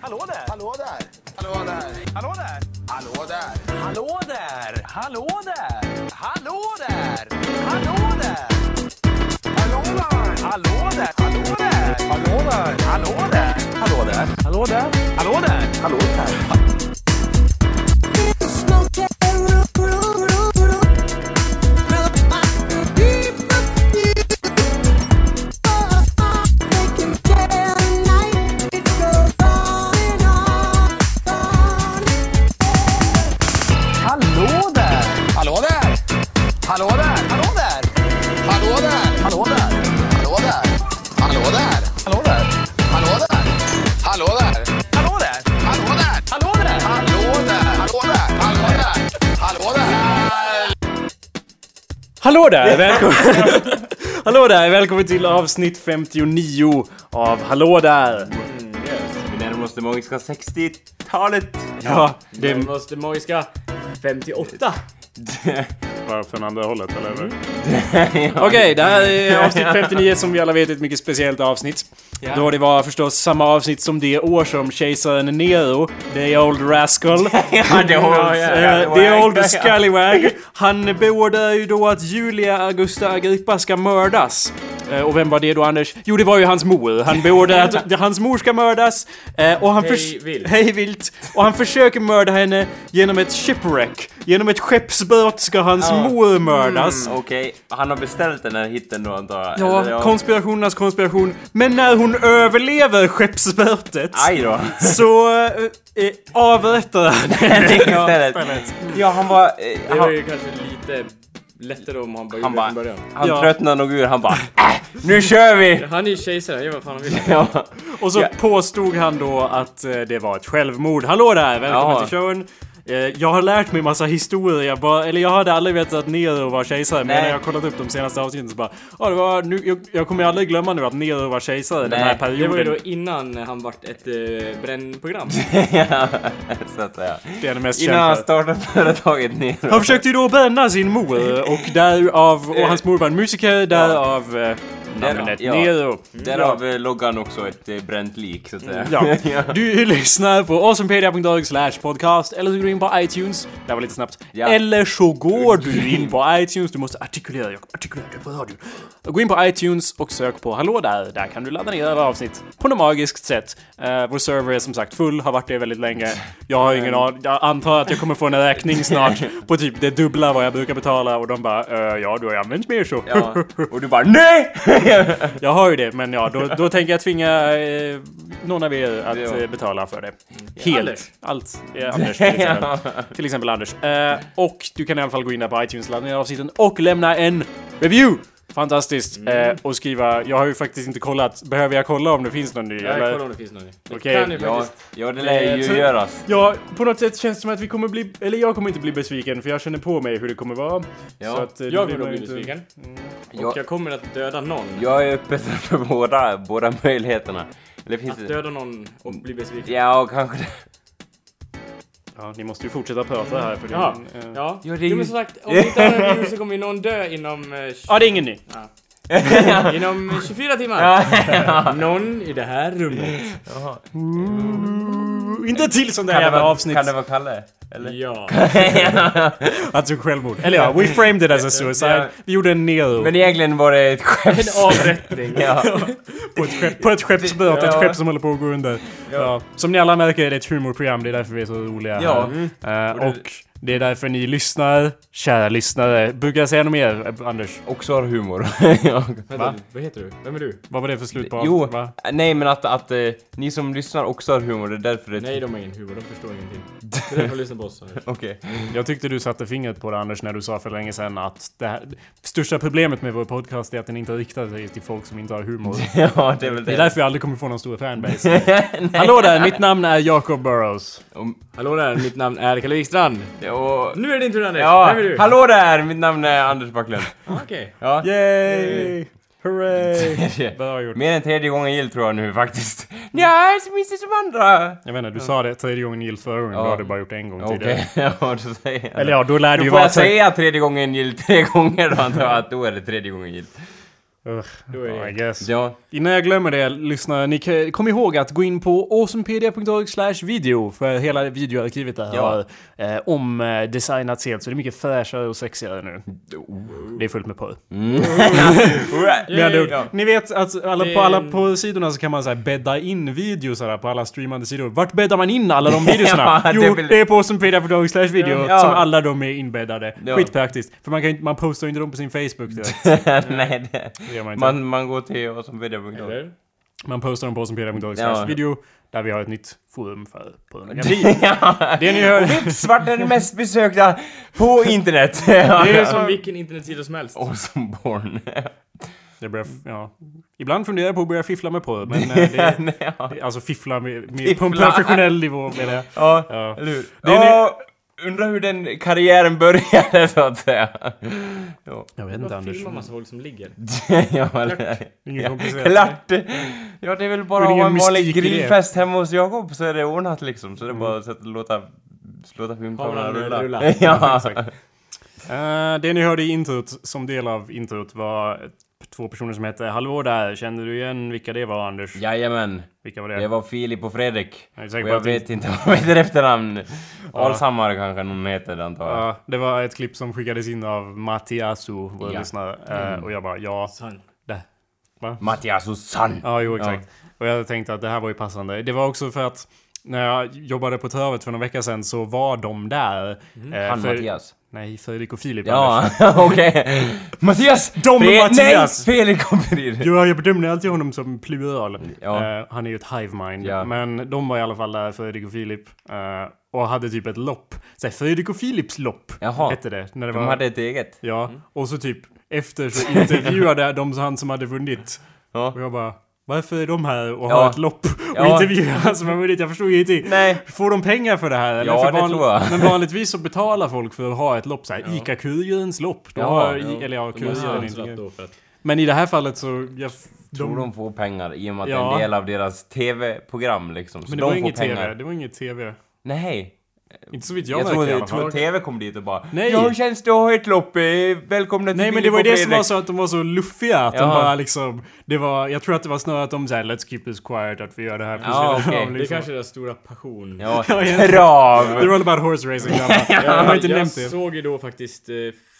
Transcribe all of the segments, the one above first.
Hallå där! Hallå där! Hallå där! Hallå där! Hallå där! Hallå där! Hallå där! Hallå där! Hallå där! Hallå där! Hallå där! Hallå där! Hallå där! Hallå där! Hallå där! Hallå där! Hallå där! Hallå där! Hallå där! Välkommen! Hallå där! Välkommen till avsnitt 59 av Hallå där! Vi närmar oss det magiska 60-talet. Ja, Det det måste magiska 58. från andra hållet, eller? Okej, det här är avsnitt 59 som vi alla vet är ett mycket speciellt avsnitt. Ja. Då det var förstås samma avsnitt som det år som kejsaren Nero, the old rascal, ja, det var Eh, The old scallywag. Han beordrar ju då att Julia Augusta Agrippa ska mördas. Eh, Och vem var det då Anders? Jo det var ju hans mor. Han beordrar att hans mor ska mördas. eh, Och han Hej vilt. Hej vilt. Och han försöker mörda henne genom ett shipwreck. Genom ett skeppsbrott ska hans mor mördas. Okej, han har beställt den här hitten då antar jag? Ja, Eller, konspirationernas konspiration. Men när hon överlever då. så eh, eh, avrättar han henne. Istället. Ja, han var... eh, Det var Han, ju kanske lite lättare om han bara han bara... början. Han Ja. tröttnade nog ur. Han bara... Äh, nu kör vi! Han är ju kejsare, han gör vad fan han vill. Ja. Och så Ja. påstod han då att eh, det var ett självmord. Hallå där! Välkommen Ja. till showen! Eh, Jag har lärt mig massa bara, eller jag hade aldrig vetat att Nero var kejsare, men när jag har kollat upp de senaste avsnitten så bara, ja det var, nu, jag, jag kommer aldrig glömma nu att Nero var kejsare den Nej, här det Det var ju perioden. då innan han vart ett uh, brännprogram. ja, så att säga. Det är det mest Innan han startade företaget ner. Han försökte ju då bränna sin mor och därav, och hans mor var en musiker, därav eh, namnet ja. Nero. Därav eh, loggan också ett eh, bränt lik så att säga. Ja. Du lyssnar på awesomepedia.org slash podcast eller så går du in på iTunes. Det var lite snabbt. Ja. Eller så går du in på iTunes. Du måste artikulera, Jakob. Artikulera det på radion. Gå in på iTunes och sök på Hallå där. Där kan du ladda ner alla avsnitt på något magiskt sätt. Uh, vår server är som sagt full, har varit det väldigt länge. Jag har ingen aning. Jag antar att jag kommer få en räkning snart på typ det dubbla vad jag brukar betala och de bara uh, ja, du har ju använt mer så. Ja. Och du bara NEJ! Jag har ju det, men ja, då, då tänker jag tvinga eh, någon av er att eh, betala för det. Helt. Anders. Allt. Eh, Anders till exempel. till exempel Anders. Eh, och du kan i alla fall gå in där på iTunes, ladda ner avsnitten och lämna en review! Fantastiskt. Mm. Eh, och skriva, jag har ju faktiskt inte kollat, behöver jag kolla om det finns någon ny? Jag eller? kollar om det finns någon. Det Okej, kan ju Ja, faktiskt. ja, det lär ju så- göras. Ja, på något sätt känns det som att vi kommer bli, eller jag kommer inte bli besviken för jag känner på mig hur det kommer vara. Ja. Så att, eh, Jag blir kommer man bli inte- besviken. Ja. Och jag kommer att döda någon. Jag är öppen för båda, båda möjligheterna. Eller finns Att det... döda någon och bli besviken. Ja, och kanske det. Ja, ni måste ju fortsätta prata här för det, Ja. eh, Ja, Ja, det är jo, men ju- som sagt, om vi inte har en review så kommer ju någon dö inom... eh, ja, det är ingen ny. Inom 24 timmar. Någon i det här rummet. Inte till sånt det, jävla vara, avsnitt. kan det vara Kalle? Eller? Ja. Alltså självmord. Eller ja, we framed it as a suicide. Vi gjorde en nero. Men egentligen var det ett skämt. En avrättning. Ja. på ett, skepp, på ett skeppsbrott, ett Ja. skepp som håller på att gå under. Ja. Som ni alla märker är det ett humorprogram, det är därför vi är så roliga Ja. här. Eh, och det är därför ni lyssnar, kära lyssnare. Brukar jag säga något mer, Anders? Också har humor. ja. Vänta, vad heter du? Vem är du? Vad var det för slut på? Jo, Va? nej men att, att eh, ni som lyssnar också har humor, det är därför det... Nej, de har ingen humor. De förstår ingenting. Det är därför de lyssnar på oss. Okej. Jag tyckte du satte fingret på det Anders när du sa för länge sedan att det här, största problemet med vår podcast är att den inte riktar sig till folk som inte har humor. ja, det är väl Det är det. därför vi aldrig kommer få någon stor fanbase. Hallå där, mitt namn är Jacob Burrows. Om- Hallå där, mitt namn är Kalle Wikstrand. Och, Nu är det din tur Anders. ja, Vem är du? hallå där! Mitt namn är Anders Backlund. Okej. Ja. Yay! Bra gjort. Mer än tredje gången gillt tror jag nu faktiskt. Ja, jag minns det som andra. Jag vet inte, du sa det tredje gången gillt förra gången, Ja. då har du bara gjort det en gång Okej, tidigare. ja då säger jag Eller ja, då lär Då ju får vara... jag säga tredje gången gillt tre gånger då antar jag att då är det tredje gången gillt. Då är I guess. Ja. Innan jag glömmer det, lyssna, ni kom ihåg att gå in på awesomepedia.org slash video för hela videoarkivet där Ja. har eh, om eh, designats helt så det är mycket fräschare och sexigare nu. Det är fullt med porr. Ord, Ja. Ni vet att alla, på alla på sidorna så kan man så här bädda in videos på alla streamande sidor. Vart bäddar man in alla de videorna? Ja, jo, det är på awesomepedia.org slash video Ja. som alla de är inbäddade. Ja. Skitpraktiskt. För man, kan, inte- man postar ju inte dem på sin Facebook direkt. Nej, det, Det gör man inte. man, man går till och som. Eller? Man postar dem på awesomepedia.org Ja. video där vi har ett nytt forum för porr. ja. Det ni hör... Vips vart den mest besökta på internet. Det är som vilken internetsida som helst. Awesome born. Det börjar, ja. Ibland funderar jag på att börja fiffla med porr, men eh, det, det, alltså fiffla med, med, på en professionell nivå menar jag. Ja, Ja. eller hur? Det är Ja, undrar hur den karriären började så att säga. Ja, Jag vet inte Anders. filma massa folk som ligger. ja, Inget ja. Klart! Ja, det är väl bara att ha en vanlig grillfest hemma hos Jakob så är det ordnat liksom. Så det är Mm. bara att sätta, låta, låta filmkameran Kameran rulla. rulla. Ja. Eh, det ni hörde i introt, som del av introt, var två personer som hette Hallå där, kände du igen vilka det var Anders? Jajamän, Vilka var det? det var Filip och Fredrik. Jag Och jag det- vet inte vad de heter efternamn. Alshammar kanske någon heter det antar jag. Ja, det var ett klipp som skickades in av Mattiasu, vår Ja. lyssnare. Eh, och jag bara, ja, San. det. Va? Mattias och Sann. Ja, jo exakt. Och jag tänkte att det här var ju passande. Det var också för att när jag jobbade på Törvet för några veckor sedan så var de där. eh, Han för- Mattias. Nej, Fredrik och Filip. Ja, okej. Mattias! De och Fre- Mattias! Nej, kommer dit. Jo, jag bedömde alltid honom som plural. Ja. Eh, han är ju ett hive mind. Ja. Men de var i alla fall där, Fredrik och Filip. eh, och hade typ ett lopp. Såhär, Fredrik och Filips lopp Jaha. hette det. När det De var, hade ett eget. Ja, och så typ efter så intervjuade de han som hade vunnit. Ja. Och jag bara, varför är de här och Ja. har ett lopp? Och Ja. intervjuar som har vunnit? Jag förstår ingenting. Nej. Får de pengar för det här? Eller? Ja, för det tror jag. Men vanligtvis så betalar folk för att ha ett lopp såhär, ICA-Kurirens lopp. Då Ja, har, ja. Eller ja, De Kuriren inte. Men i det här fallet så... Jag, Tror de får pengar i och med att det är Ja. en del av deras TV-program liksom. Så men det de var får inget pengar. TV. Det var inget TV. Nej. Inte så vitt jag, Jag, märkte i alla jag tror fall. TV kom dit och bara Nej. Ja, hur känns det att ha ett lopp? Eh, Välkomna till Nej men det var ju det som Fredrik." var så att de var så luffiga att de Ja. bara liksom... Det var... Jag tror att det var snarare att de såhär Let's keep this quiet att vi gör det här Ja, okej. av, Det är liksom. kanske deras stora passion. Ja, trav! They're all about horse racing grabbar. Ja, Jag har inte jag nämnt det. såg ju då faktiskt eh,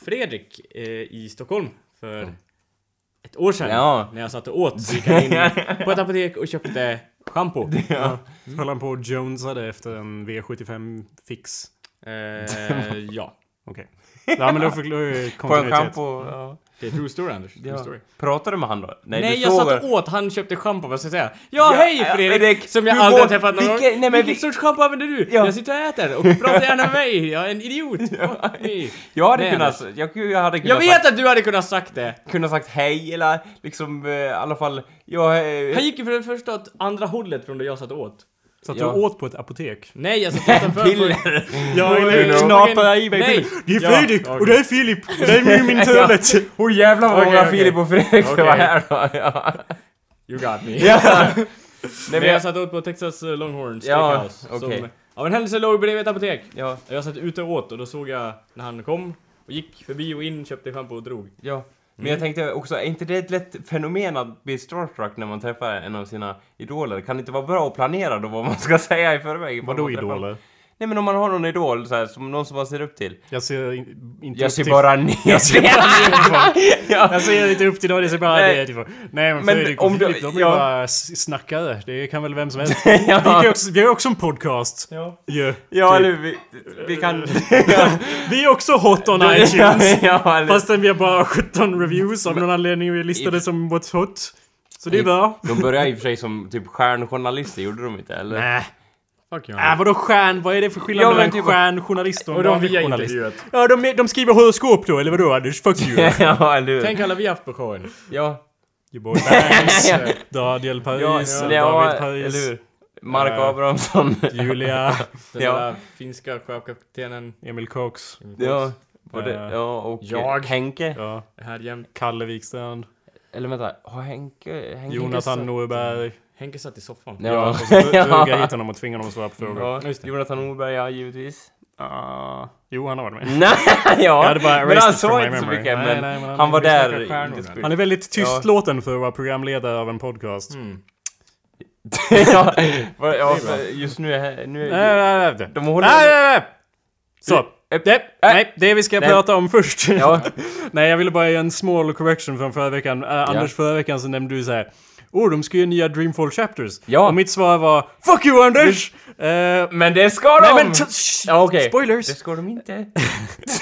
Fredrik eh, i Stockholm för ett år sedan. Ja. När jag satt och åt så gick han in på ett apotek och köpte schampo. Ja. Så höll han på och jonesade efter en V75 fix. Eh, ja. Okej. Ja men då förklarar ju På en kontinuitet. schampo. Ja. Det är true story Anders. True Ja. story. Pratar du med han då? Nej, du jag såg- satt åt, han köpte schampo, vad ska jag säga? Ja, hej ja, Fredrik! Fredrik, som jag aldrig har träffat någon gång. vilken- nej, men Vilket vi- sorts schampo använder du? Ja. Jag sitter och äter och pratar gärna med mig, jag är en idiot! Me. Jag hade Nej, kunnat... Jag, jag hade kunnat Jag vet sagt, att du hade kunnat sagt det! kunnat sagt hej eller liksom eh, i alla fall... Jag... eh, Han gick ju för det första åt andra hållet från där jag satt åt. Satt Ja. du åt på ett apotek? Nej, jag satt utanför. Piller! Ja, eller i mig Nej. Det är Ja, Fredrik okej. och det är Filip och det är min toalett. Åh jävlar vad många okej. Filip och Fredrik det Okej. var här då. Ja. You got me. ja. Nej, men jag satt åt på Texas eh, Longhorn Ja, Steakhouse. okej. Som av en händelse låg bredvid ett apotek. Ja, Jag satt ute och åt och då såg jag när han kom och gick förbi och in, köpte schampo och drog. ja. Men jag tänkte också, är inte det ett lätt fenomen att bli starstruck när man träffar en av sina idoler? Kan det inte vara bra att planera då vad man ska säga i förväg? Vadå idoler? Nej men om man har någon idol så här, som någon som man ser upp till. Jag ser in, inte Jag upp ser till... bara ner. Jag ser bara nerifrån. ja. Jag ser inte upp till dem, jag ser bara Nej. nerifrån. Nej men Men Fredrik om du- Filip, de är ja. bara snackare. Det kan väl vem som helst. Vi, kan ju också, vi har ju också en podcast. Ja, Ju. ja typ. eller vi, vi kan... Vi är också hot on iTunes. ja, eller... Fastän vi har bara 17 reviews av någon anledning. Vi är listade som what's hot. Så det är bra. De började i och för sig som typ stjärnjournalister, gjorde de inte? Eller? Nej. Fuck you. Äh, vadå stjärn? Vad är det för skillnad Ja, mellan typ- stjärnjournalist och, och de vanlig vi har journalist? intervjuat. Ja, de, de skriver horoskop då, eller vadå Anders? Fuck you. ja, eller hur? Tänk alla vi haft på showen. Ja, Göteborg Banks, Ja. Daniel ja, Paris, ja, David eller Paris, hur? Mark Eh, Abrahamsson. Julia, Den Ja. där finska sjökaptenen. Emil Cox, ja, både, Eh, ja, och jag. Henke. ja, Här jämt. Kalle Wikstrand, Eller vänta, har Henke... Henke Jonathan Norberg. Henke satt i soffan. Ja, Ja. och så drog jag hit honom och tvingade honom att svara på frågor. Ja, Just det. Jonathan Norberg, ja, givetvis. Ah, jo, han har varit med. Nej, Jag ja. hade bara Men han sa inte så mycket, Nej, men, nej, men han- han var där. spel- Han är väldigt tystlåten för att vara programledare av en podcast. Mm. ja, ja, just nu är... Nu Nej, är nej, nej. de håller... Nej, nej, nej. Så. Äh, Det, nej, det vi ska Nej. prata om först. Ja. nej, jag ville bara göra en small correction från förra veckan. Äh, Anders, förra veckan så nämnde du så här. Oh, de ska göra nya Dreamfall Chapters. Ja. Och mitt svar var Fuck you Anders! Eh, Men det ska de! nej men Ja, okej. Spoilers! Det ska de inte.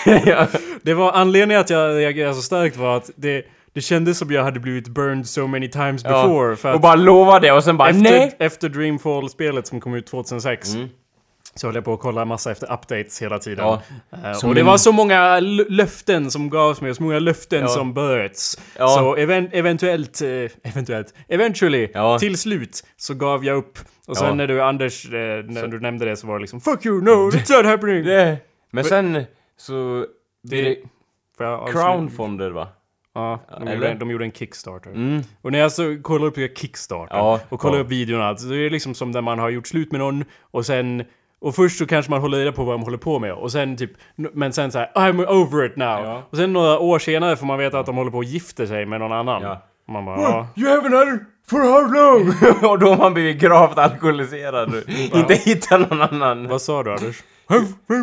ja. Det var anledningen att jag reagerade så starkt var att det, det kändes som jag hade blivit burned so many times before. För Och att bara lova det och sen bara efter, nej! efter Dreamfall-spelet som kom ut 2006 Mm. Så höll jag på att kolla massa efter updates hela tiden. Ja. Som och det en- var så många löften som gavs mig, så många löften Ja. som bröts. Ja. Så even, eventuellt, eh, eventuellt, eventually, till slut så gav jag upp. Och sen när du, Anders, eh, när du nämnde det så var det liksom Fuck you, no, it's not happening! Det. Men sen så... Det Får jag avsluta? crowdfonder va? Ja, de eller? gjorde, de gjorde en Kickstarter. Mm. Och när jag så kollar upp Kickstarter Ja, och kollar ja. upp videorna, så det är liksom som när man har gjort slut med någon och sen och först så kanske man håller reda på vad de håller på med och sen typ, men sen så här, I'm over it now. Ja. Och sen några år senare får man veta att de håller på att gifta sig med någon annan. Ja. Och man bara, ja. You haven't had for how long? och då har man blivit gravt alkoholiserad och inte hittat någon annan. Vad sa du Anders?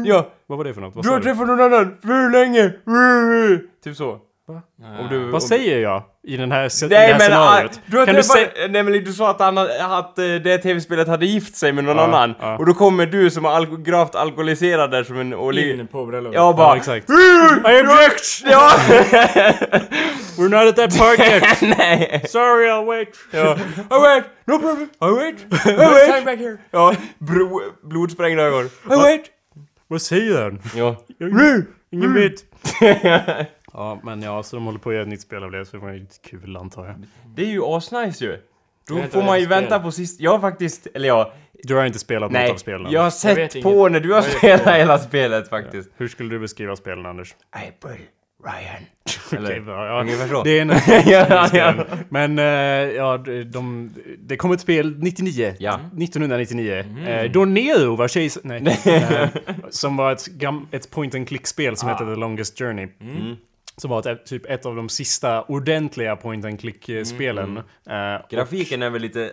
Ja, Vad var det för något? Vad, du har träffat någon annan för hur länge? Typ så. Om du, vad om- säger jag i den här, i det Nej här men ah, scenariot? du har kan du säga... nej men du sa att, han, hade- att eh, det tv-spelet hade gift sig med någon Ja, annan. ja. Och då kommer du som är alko- gravt alkoholiserad där som en... Och li- In på bröllopet. ja bara... Ja, exakt. I object! Ja! We're not at that part yet! nej! Sorry, I'll wait! Ja. I wait! No problem! I wait! I Time wait! back here. Ja, bro, blodsprängda ögon. I wait! Vad säger han? Ja. Ingen vet. Ja, men ja, så de håller på att göra ett nytt spel av det, så det var ju kul antar jag. Det är ju asnice ju. Då vet får man ju vänta på sist... Jag har faktiskt, eller ja, Du har inte spelat något nej. av spelen? Jag har vet sett inget. på när du har Jag vet spelat hela spelet faktiskt. Hur skulle du beskriva spelen, Anders? April Ryan. Okej, Eller, bra, ja. ungefär så. Det är en... ja, ja. Men, eh, ja, de, de, det kom ett spel 99. Ja. 1999. Eh, då Nero var kejsare... Nej. eh, som var ett, gam, ett point and click-spel som hette The Longest Journey. Mm. Som var ett, typ ett av de sista ordentliga point and click-spelen. Mm. Eh, och- Grafiken är väl lite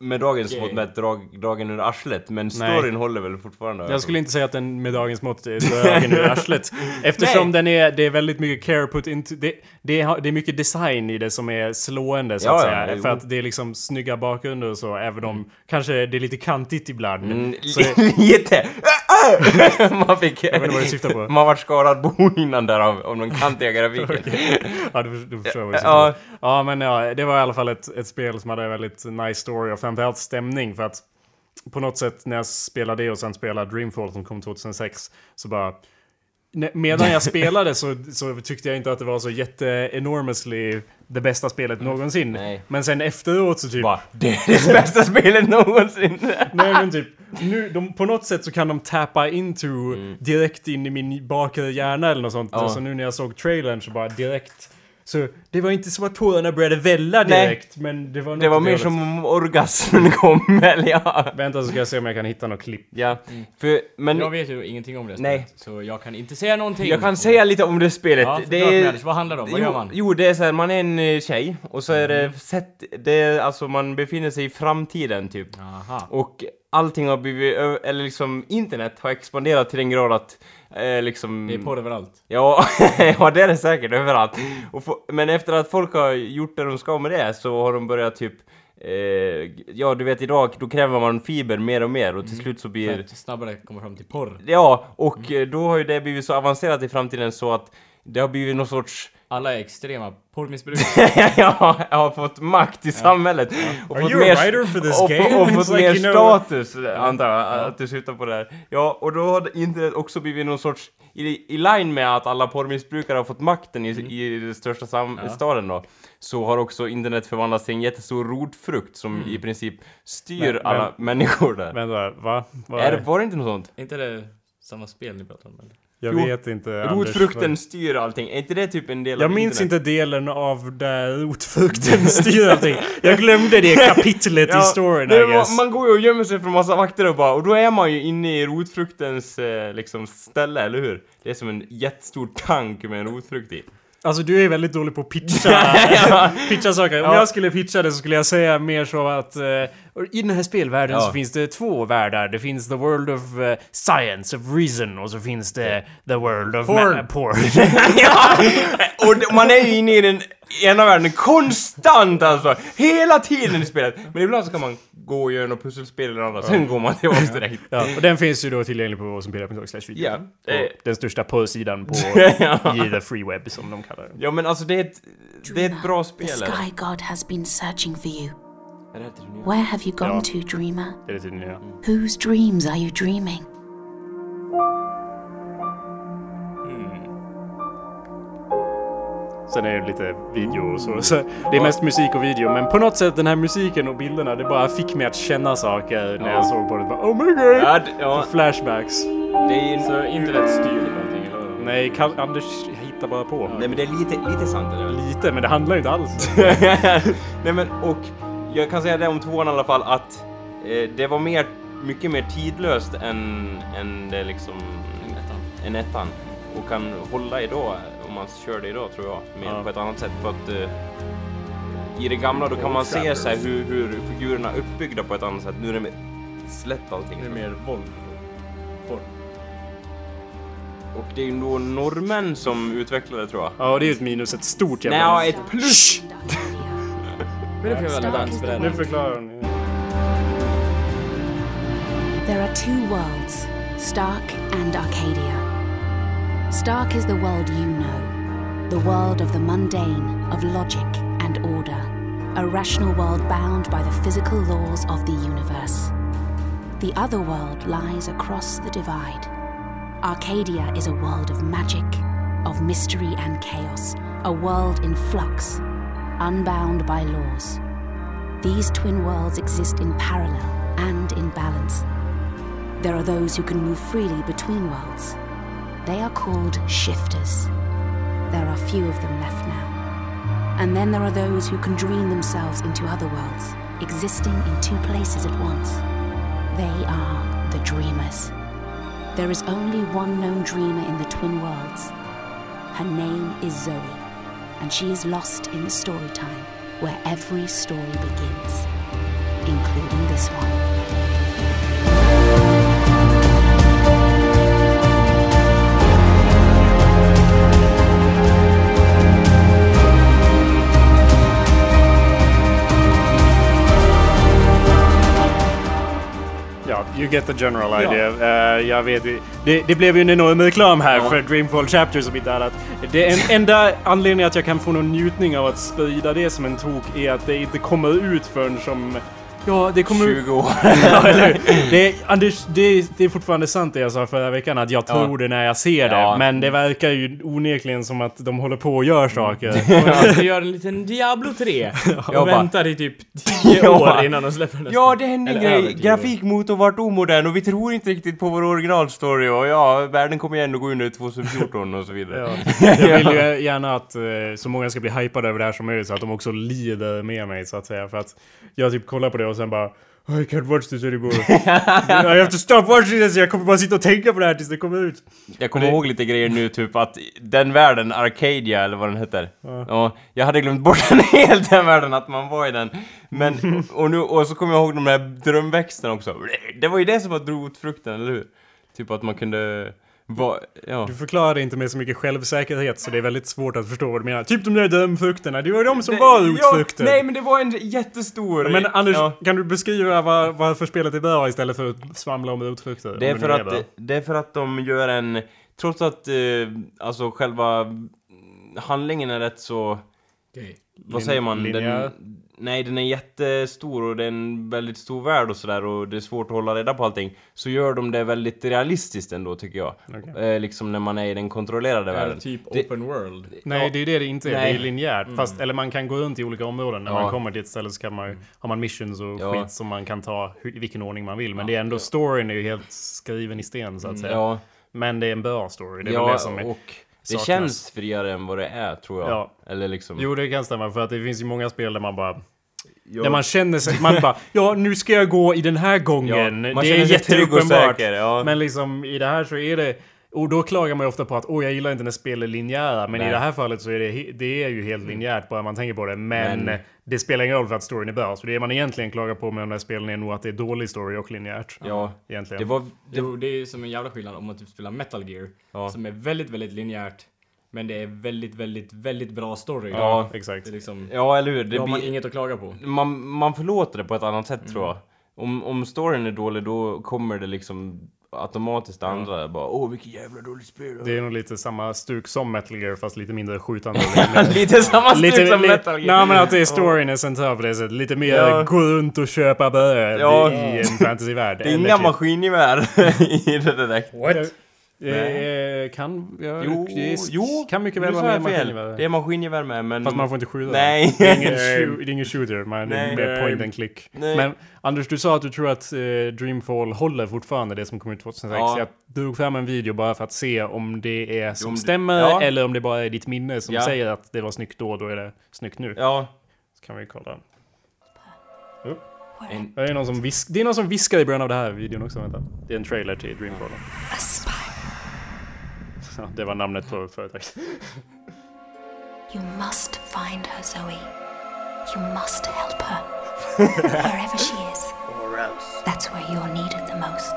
med dagens mått mätt drag, dragen ur arslet, men storyn håller väl fortfarande. Jag skulle inte säga att den med dagens mått är dragen ur arslet. Eftersom Nej. den är, det är väldigt mycket care put into, det, det, har- det är mycket design i det som är slående så Ja, att ja, säga. jo. För att det är liksom snygga bakgrunder och så, även om kanske det är lite kantigt ibland. Mm, Så, lite! man fick... jag vet inte vad du syftar på. Man vart skadad bon innan där av, av den kantiga grafiken. ja, du, du förstår vad jag Ja. på. Ja, men ja, det var i alla fall ett, ett spel som hade väldigt nice story och framförallt stämning för att på något sätt när jag spelade det och sen spelade Dreamfall som kom 2006 så bara Medan jag spelade så, så tyckte jag inte att det var så jätte enormously det bästa spelet någonsin. Nej. Men sen efteråt så typ... Bara, det är det bästa spelet någonsin! Nej men typ, nu, de, på något sätt så kan de tappa into direkt in i min bakre hjärna eller något sånt. Ja. Så nu när jag såg trailern så bara direkt... Så det var inte som att tårarna började välla Nej. direkt, men det var något Det var mer som om orgasmen kom, eller ja. Vänta så ska jag se om jag kan hitta något klipp. Ja, för, men Jag vet ju ingenting om det Nej. spelet, så jag kan inte säga någonting. jag kan säga lite om det spelet. Ja, det är... Alice, vad handlar det om? Vad jo, gör man? Jo, det är så här, man är en eh, tjej och så är det sett, det är alltså man befinner sig i framtiden typ. Aha. Och allting har blivit, eller liksom internet har expanderat till den grad att eh, liksom... Det är porr överallt. Ja, ja det är det säkert överallt. Få, men efter att folk har gjort det de ska med det så har de börjat typ eh, ja, du vet idag, då kräver man fiber mer och mer och till slut så För blir... att snabbare komma fram till porr. Ja, och eh, då har ju det blivit så avancerat i framtiden så att det har blivit någon sorts... Alla är extrema porrmissbrukare. ja, jag har fått makt i samhället. Och Are fått you a mer, writer for this och, game? och, It's fått like, mer you know- status, antar jag, att du syftar på det här. Ja, och då har internet också blivit någon sorts... I, I line med att alla porrmissbrukare har fått makten i, i den största sam, staden då, så har också internet förvandlats till en jättestor rotfrukt som i princip styr Men- alla människor där. Vänta, va? Vad är det, var det inte något sånt? Är inte det samma spel ni pratar om eller? Jag Jo, vet inte. Anders, Rotfrukten vad- styr allting. Är inte det typ en del Jag av minns internet? inte delen av där rotfrukten styr allting. Jag glömde det kapitlet i storyn det I guess. Man går ju och gömmer sig från massa vakter och bara, och då är man ju inne i rotfruktens eh, liksom ställe, eller hur? Det är som en jättestor tank med en rotfrukt i. Alltså du är väldigt dålig på att pitcha, pitcha saker. Om Ja. jag skulle pitcha det så skulle jag säga mer så att eh, i den här spelvärlden Ja. så finns det två världar. Det finns the world of eh, science, of reason och så finns det the world of Porn. porn. ja! Och man är ju inne i den ena världen konstant alltså! Hela tiden i spelet! Men ibland så kan man gå och göra något pusselspel eller annat, sen går man tillbaks direkt. ja, och den finns ju då tillgänglig på www.pira.org video. Ja, eh. Den största porrsidan på Ja. the free web som de kallar det. Ja men alltså det är ett, det är ett bra spel The? Sky God has been searching for you. Nya? Where have you gone Ja. to, dreamer? Det är det ja. Whose dreams are you dreaming? Sen är det lite video och så. så det är mest musik och video. Men på något sätt den här musiken och bilderna, det bara fick mig att känna saker när jag såg på det. Bara, oh my god! Ja, d- ja, Flashbacks. det är ju... Så någonting eller? Nej, Karl Anders hittar bara på. Nej men det är lite, lite sant eller? Lite, men det handlar ju inte alls. Nej men och jag kan säga det om tvåan i alla fall att eh, det var mer, mycket mer tidlöst än, än det liksom... Än ettan. Och kan hålla idag om man kör det idag tror jag. Mer Ja. på ett annat sätt för att eh, i det gamla då kan man se så här hur, hur figurerna är uppbyggda på ett annat sätt. Nu är det mer slätt allting. Det är mer våld. Och det är ju då norrmän som utvecklar det tror jag. Ja, det är ju ett minus. Ett stort jävla... Nej, ett plus! Nu förklarar hon. There are two worlds, Stark and Arcadia. Stark is the world you know, the world of the mundane, of logic and order, a rational world bound by the physical laws of the universe. The other world lies across the divide. Arcadia is a world of magic, of mystery and chaos, a world in flux, unbound by laws. These twin worlds exist in parallel and in balance. There are those who can move freely between worlds. They are called shifters. There are few of them left now. And then there are those who can dream themselves into other worlds, existing in two places at once. They are the dreamers. There is only one known dreamer in the twin worlds. Her name is Zoe, and she is lost in the story time where every story begins, including this one. You get the general idea. Eh, jag vet det, det blev ju en enorm reklam här för Dreamfall Chapter som inte annat. Det en, enda anledningen att jag kan få någon njutning av att sprida det som en tok är att det inte kommer ut förrän som... Ja, det kommer ut... 20 år. Ja, eller det, är, Anders, det, det är fortfarande sant det jag sa förra veckan att jag tror det när jag ser det. Ja. Men det verkar ju onekligen som att de håller på och gör saker. De gör en liten Diablo 3 och Jag bara- väntar i typ 10 Ja. år innan de släpper nästa. Ja, det hände en Eller över grej. Grafikmotorn vart omodern och vi tror inte riktigt på vår originalstory och ja, världen kommer ju ändå gå under 2014 och så vidare. Ja. Jag vill ju gärna att eh, så många ska bli hypade över det här som möjligt så att de också lider med mig så att säga. För att jag typ kollar på det och sen bara "Oh, I can't watch this anymore. I have to stop watching this. Jag kommer bara sitta och tänka på det här tills det kommer ut. Jag kommer ihåg lite grejer nu, typ att den världen, Arcadia eller vad den heter. Ja. jag hade glömt bort den helt, den världen, att man var i den. Men, och, nu, och så kommer jag ihåg de där drömväxterna också. Det var ju det som var rotfrukten, eller hur? Typ att man kunde vara, ja. Du förklarade inte med så mycket självsäkerhet så det är väldigt svårt att förstå vad du menar. Typ de där drömfrukterna, det var de som var rotfrukter. Ja, nej men det var en jättestor... Men Anders, Ja. kan du beskriva var, varför spelet är bra istället för att svamla om rotfrukter? Det är, Om för att, bra. det är för att de gör en... Trots att eh, alltså själva handlingen är rätt så... Okej. Vad säger man? linjär? Den, nej, den är jättestor och det är en väldigt stor värld och sådär och det är svårt att hålla reda på allting. Så gör de det väldigt realistiskt ändå tycker jag. Eh, liksom när man är i den kontrollerade Är världen. det typ Det- open world? Nej, det är ju det det inte är. Nej. Det är linjärt. Fast, eller man kan gå runt i olika områden. När Ja. man kommer till ett ställe så kan man, ju- har man missions och Ja. skit som man kan ta i vilken ordning man vill. Men det är ändå, storyn är ju helt skriven i sten så att säga. Ja, Men det är en bra story. Det är väl Ja, det som är... och det saknas. känns friare än vad det är, tror jag. Ja. Eller liksom... Jo, det kan stämma. För att det finns ju många spel där man bara... Ja. Där man känner sig... Man bara ja, nu ska jag gå i den här gången. Ja, man det känner är jätteuppenbart. ja. Men liksom i det här så är det... Och då klagar man ju ofta på att åh, jag gillar inte när spel är linjära. Men i Nej. det här fallet så är det, det är ju helt linjärt bara man tänker på det. Men, Men- det spelar ingen roll för att storyn är bra. Så det man egentligen klagar på med de där spelen är nog att det är dålig story och linjärt. Ja, Egentligen. det var... Det, Jo, det är ju som en jävla skillnad om man typ spelar Metal Gear. Ja. Som är väldigt, väldigt linjärt. Men det är väldigt, väldigt, väldigt bra story. Ja. Exakt. Det är liksom... ja, eller hur? Då Det har man blir, inget att klaga på. man, man förlåter det på ett annat sätt, Mm. tror jag. Om, om storyn är dålig, då kommer det liksom automatiskt det andra. Bara, åh, vilket jävla dåligt spel. Det är nog lite samma stuk som Metal Gear fast lite mindre skjutande. Lite samma stuk Lite, som li- Metal Gear. Nej men att det är storyn är central på det sättet. Lite mer Ja. gå runt och köpa bröd Ja. i en fantasyvärld. Det är inga typ- maskingevär i det direkt. What? Eh, kan... Ja, Jo, det är, jo, kan mycket väl vara jag med maskingevär. Det är maskingevär med, men... Fast man får inte skjuta. Nej. Det är ingen, shoo- det är ingen shooter, man, Nej. är mer point and click. Nej. Men Anders, du sa att du tror att eh, Dreamfall håller fortfarande det som kom ut 2006. Ja. Jag drog fram en video bara för att se om det är som Om stämmer ja. eller om det bara är ditt minne som Ja. säger att det var snyggt då, då är det snyggt nu. Ja. Så kan vi kolla. En, Det är, någon som visk- det är någon som viskar i början av det här videon också, vänta. Det är en trailer till Dreamfall. Aspire. Ja, det var namnet på företaget. You must find her, Zoe. You must help her. Wherever she is. That's where you're needed the most.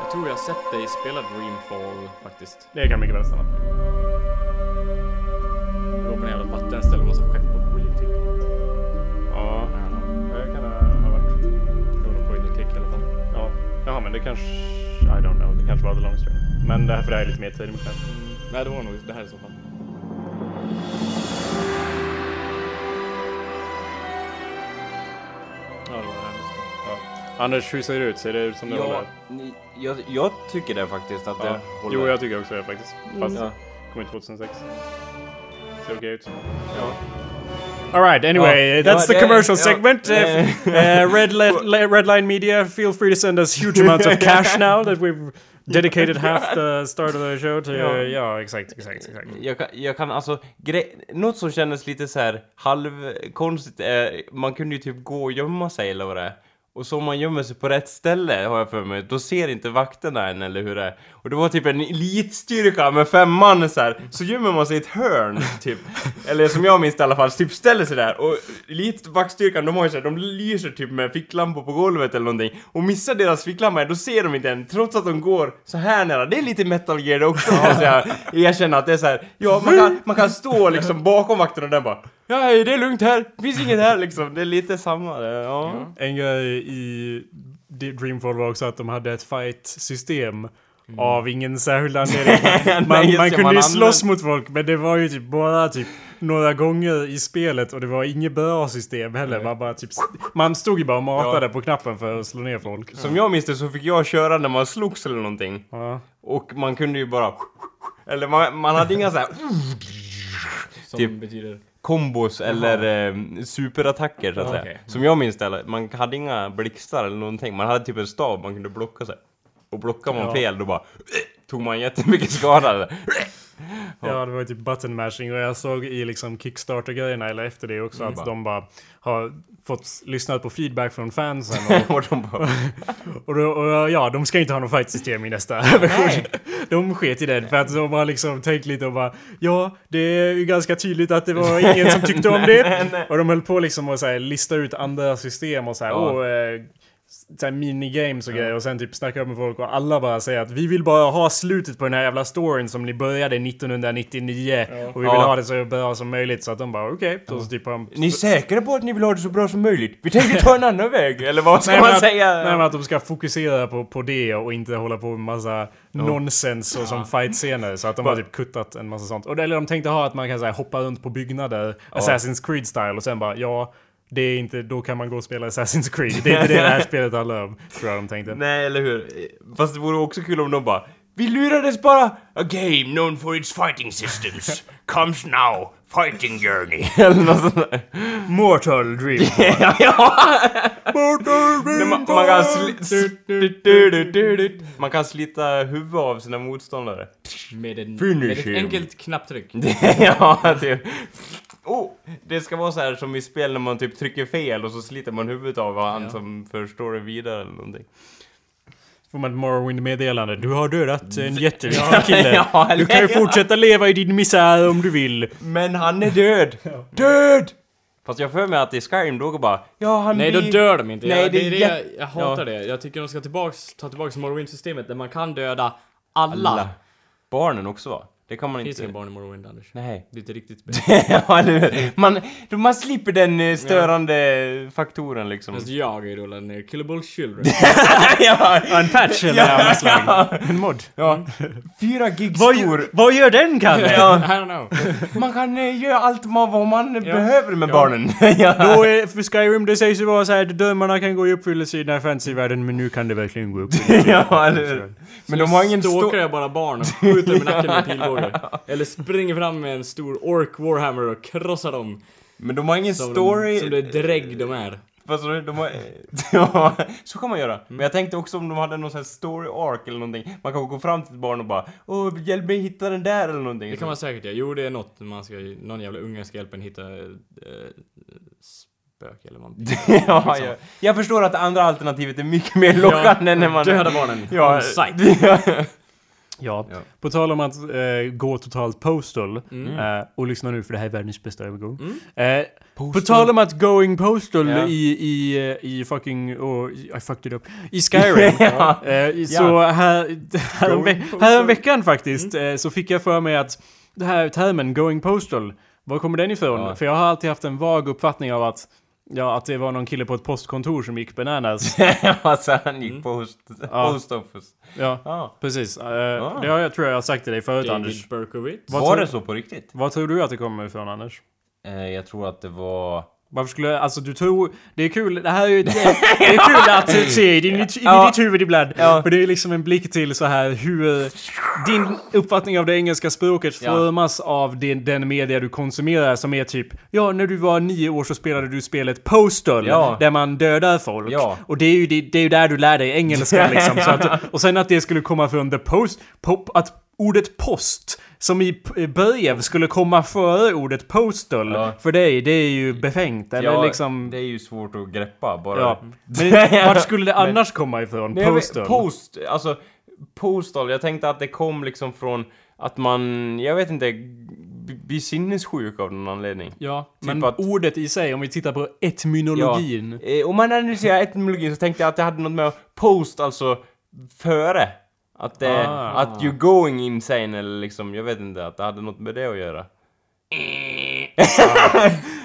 Jag tror jag har sett dig spela Dreamfall faktiskt. Det kan mycket väl stämma. Du var på en jävla vattenställe och massa skepp och skit. Typ. Ja, det kan det ha varit. Det var någon point and click i alla fall. Ja, Jaha, men det kanske... I don't know. Det kanske var The Long Story. Men det här, för det här är lite mer tidigt. Nej, det var nog det här i så fall. Ja, det var det här. Ja. Anders, hur ser det ut? Ser det ut som det ja, håller? jag, jag tycker det faktiskt att Ja. det håller. Jo, jag tycker också det faktiskt. Fast Ja. kom ut 2006. Ser okej ut. Alright, anyway, Ja. that's Ja, the commercial ja, segment. det- Uh, Red, Li- Li- Red Line Media, feel free to send us huge amounts of cash now that we've dedicated half the start of the show to... Ja. Ja, exakt, exakt, exakt. Jag kan, jag kan alltså, något som kändes lite så här halvkonstigt är, man kunde ju typ gå och gömma sig eller vad det är. Och så om man gömmer sig på rätt ställe, har jag för mig, då ser inte vakterna en eller hur det är. Och det var typ en elitstyrka med fem man så här. så gömmer man sig i ett hörn, typ. Eller som jag minns det i alla fall, typ ställer sig där. Och elitvaktstyrkan, de har ju så här, de lyser typ med ficklampor på golvet eller någonting. Och missar deras ficklampa, då ser de inte en, trots att de går så här nära. Det är lite metal gear det också, måste jag erkänna att det är så här. ja, man kan, man kan stå liksom bakom vakten och den bara Ja, det är lugnt här, det finns inget här liksom. Det är lite samma, det, ja. En grej i Dreamfall var också att de hade ett fight-system. Av ingen särskild anledning. Man, Nej, man kunde man ju slåss mot folk, men det var ju typ bara typ några gånger i spelet och det var inget bra system heller. Man, bara typ, man stod ju bara och matade på knappen för att slå ner folk. Som jag minns det så fick jag köra när man slogs eller någonting. Ja. Och man kunde ju bara... Eller man, man hade inga så här Som Typ- betyder... kombos eller eh, superattacker så att säga. okej. Som jag minns det, man hade inga blixtar eller någonting. Man hade typ en stav man kunde blocka sig. Och blockar man Ja. fel då bara tog man jättemycket skada. Ja, det var typ button mashing och jag såg i liksom Kickstarter-grejerna eller efter det också att de bara har fått lyssnat på feedback från fansen och, och de bara, och, då, och ja, de ska inte ha något fight-system i nästa version. De sket i det för att de har liksom tänkt lite och bara ja, det är ju ganska tydligt att det var ingen som tyckte om det. Och de höll på liksom att så här, lista ut andra system och så här, Ja. eh, så här minigames och grejer och sen typ snackar med folk och alla bara säger att vi vill bara ha slutet på den här jävla storyn som ni började 1999 och vi vill Ja. ha det så bra som möjligt så att de bara okej. Så, så typ de- Ni är säkra på att ni vill ha det så bra som möjligt? Vi tänker ta en annan väg, eller vad ska Nej, man att, säga? nej men att de ska fokusera på, på det och inte hålla på med massa nonsens och som fight-scener. Så att de har typ kuttat en massa sånt. Och, eller de tänkte ha att man kan så här, hoppa runt på byggnader, Assassin's Creed-style och sen bara ja, det är inte, då kan man gå och spela Assassin's Creed. Det är inte det det här spelet handlar om. Tror jag de tänkte. Nej, eller hur? Fast det vore också kul om de bara Vi lurades bara! A game known for its fighting systems comes now Fighting Journey. Eller något sånt där. Mortal Dream. ja. Nej, man, man, kan sli- man kan slita huvudet av sina motståndare. Med, en, med ett enkelt knapptryck. ja, typ. Oh, det ska vara så här som i spel när man typ trycker fel och så sliter man huvudet av han Ja. som för storyn vidare eller någonting. Får man ett Morrowind-meddelande. Du har dödat en jätteviktig kille. Du kan ju fortsätta leva i din misär om du vill. Men han är död! Död! Fast jag för mig att i Skyrim då går bara Ja han Nej, då blir- dör de inte. Nej, jag, det det är det jag, jag hatar Ja. det. Jag tycker de ska tillbaks, ta tillbaks Morrowind-systemet där man kan döda alla. Alla. Barnen också va? Det kan man Det finns inte... inga barn i Morrowind, Anders. Nej. Det är inte riktigt spel. ja, eller hur? man, då man slipper den eh, störande faktoren liksom. Fast jag har ju rullat ner Killable Children. ja, En patch eller något slag. En mod. ja. Fyra gig Vad, stor. vad gör den Kalle? I don't know. Man kan eh, göra allt man, vad man behöver med barnen. ja. Då är, för Skyrim det sägs ju vara så här att drömmarna kan gå i uppfyllelse i den här fantasyvärlden men nu kan det verkligen gå uppfyllelse. ja, eller hur? Men de har ingen stor... jag bara barn och skjuter med nacken med pilbåge. Eller springer fram med en stor ork warhammer och krossar dem. Men de har ingen Som, story... som det drägg de är. Fast de de har... ja, så kan man göra. Men jag tänkte också om de hade någon sån här story arc eller någonting. Man kan gå fram till ett barn och bara Åh, hjälp mig hitta den där eller någonting. Det kan man säkert göra. Jo, det är något man ska... Någon jävla unge ska hjälpa en hitta... Eh, spöke eller någonting. ja, jag, jag förstår att det andra alternativet är mycket mer lockande när man... Döda barnen. Ja, On site. Ja. Ja. På tal om att eh, gå totalt postal. Eh, och lyssna nu för det här är världens bästa övergång. Eh, på tal om att going postal Ja. i, i, eh, i fucking... Oh, I fucked it up. I Skyrim. Ja. eh, så här, här, här veckan faktiskt eh, så fick jag för mig att det här termen going postal, var kommer den ifrån? Ja. För jag har alltid haft en vag uppfattning av att Ja, att det var någon kille på ett postkontor som gick bananas. alltså han gick på post, Ja. post office. Ja, Ja. precis. Eh, Det har jag, tror jag har sagt till dig förut, Anders. David Berkowitz. Vad Var tror- det så på riktigt? Vad tror du att det kommer ifrån, Anders? Eh, jag tror att det var... Varför skulle, alltså du tror, det är kul, det här är ju, det är kul att se i, din, i Ja. ditt huvud ibland. Ja. För det är liksom en blick till så här hur din uppfattning av det engelska språket Ja. formas av den, den media du konsumerar som är typ, ja när du var nio år så spelade du spelet Postal, Ja. där man dödar folk. Och det är ju det, det är ju där du lär dig engelska liksom. Att, och sen att det skulle komma från the post, pop, att ordet post, som i brev, skulle komma före ordet postal. Ja. För dig, det är ju befängt. Eller ja, liksom... Det är ju svårt att greppa bara. Ja. Men vart skulle det annars komma ifrån? Nej, Postal? Post, alltså postal. Jag tänkte att det kom liksom från att man, jag vet inte, blir sinnessjuk av någon anledning. Ja, Typ men att- ordet i sig, om vi tittar på etymologin. Eh, Om man analyserar etymologin så tänkte jag att det hade något med post, alltså före. Att det, Ah. att you're going insane eller liksom, jag vet inte, att det hade något med det att göra.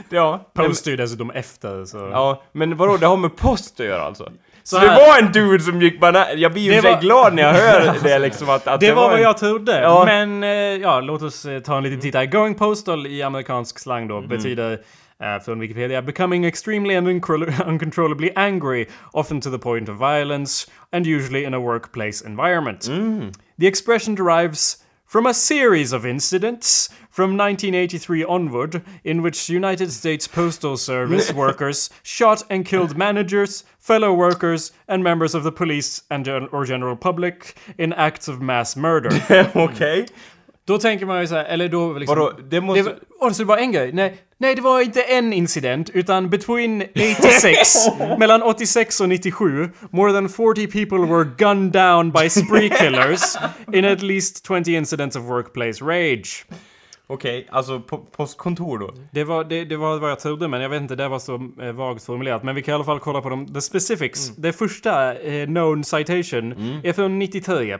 ja. Post är ju dessutom efter, så... Ja, men vadå, det har med post att göra alltså? Så, Så det var en dude som gick banan... Jag blir ju Det var- glad när jag hör det liksom att, att Det var vad en... jag trodde, Ja. men eh, ja, låt oss eh, ta en liten titt här. Going postal i amerikansk slang då betyder eh, från Wikipedia becoming extremely and uncontrollably angry, often to the point of violence, and usually in a workplace environment. The expression derives from a series of incidents from 1983 onward in which United States Postal Service workers shot and killed managers, fellow workers, and members of the police and or general public in acts of mass murder. Okej. Då tänker man ju så här, eller då liksom... Vadå, det måste... Det var, oh, så det var en grej? Nej, nej, det var inte en incident, utan between 86, mellan 86 och 97, more than 40 people were gunned down by spree killers in at least 20 incidents of workplace rage. Okej, alltså på, postkontor då? Det var, det, det var vad jag trodde, men jag vet inte, det var så eh, vagt formulerat. Men vi kan i alla fall kolla på de, the specifics. Det första, eh, known citation, är från 93.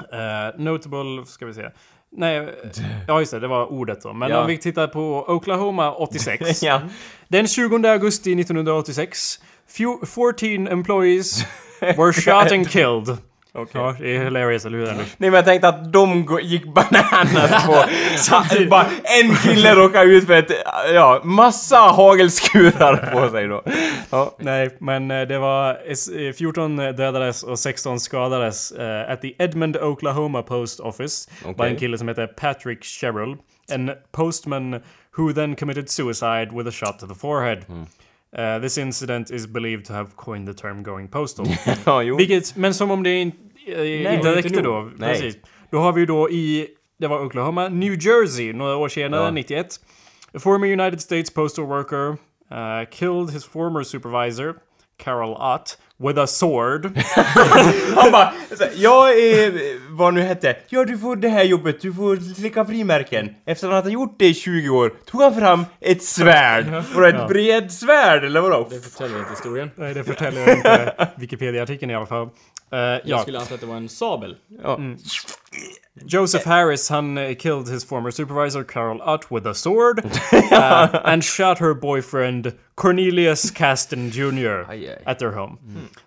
Uh, notable, ska vi se. Nej, ja just det, det var ordet då. Men Ja. om vi tittar på Oklahoma 86. Ja. Den 20 augusti 1986, few, 14 employees were shot and killed. Okej. Ja, det är hilarious, eller hur Anders? Nej men jag tänkte att de gick bananas på... Bara en kille råkade ut för ett... Ja, massa hagelskurar på sig då. Ja. Nej, men eh, det var eh, 14 dödades och 16 skadades eh, at the Edmond, Oklahoma Post Office. By en kille som heter Patrick Sherrill. and postman who then committed suicide with a shot to the forehead. Uh, this incident is believed to have coined the term going postal. Ja, jo. Vilket, men som om det in, eh, inte nog. då. Nej. Precis. Då har vi ju då i, det var Oklahoma, New Jersey, några år senare, Ja. 91. A former United States postal worker uh, killed his former supervisor, Carol Ott, with a sword. Han bara, jag är, vad nu hette, ja du får det här jobbet, du får slicka frimärken. Efter att han hade gjort det i 20 år tog han fram ett svärd. Och det ett bredsvärd eller vadå? Det förtäljer inte historien. Nej, det förtäljer inte Wikipedia-artikeln i alla fall. Uh, Jag ja, skulle anta att det var en sabel. Ja. Joseph Harris, han uh, killed his former supervisor Carol Ott with a sword uh, and shot her boyfriend Cornelius Caston Jr. Aj, aj. at their home.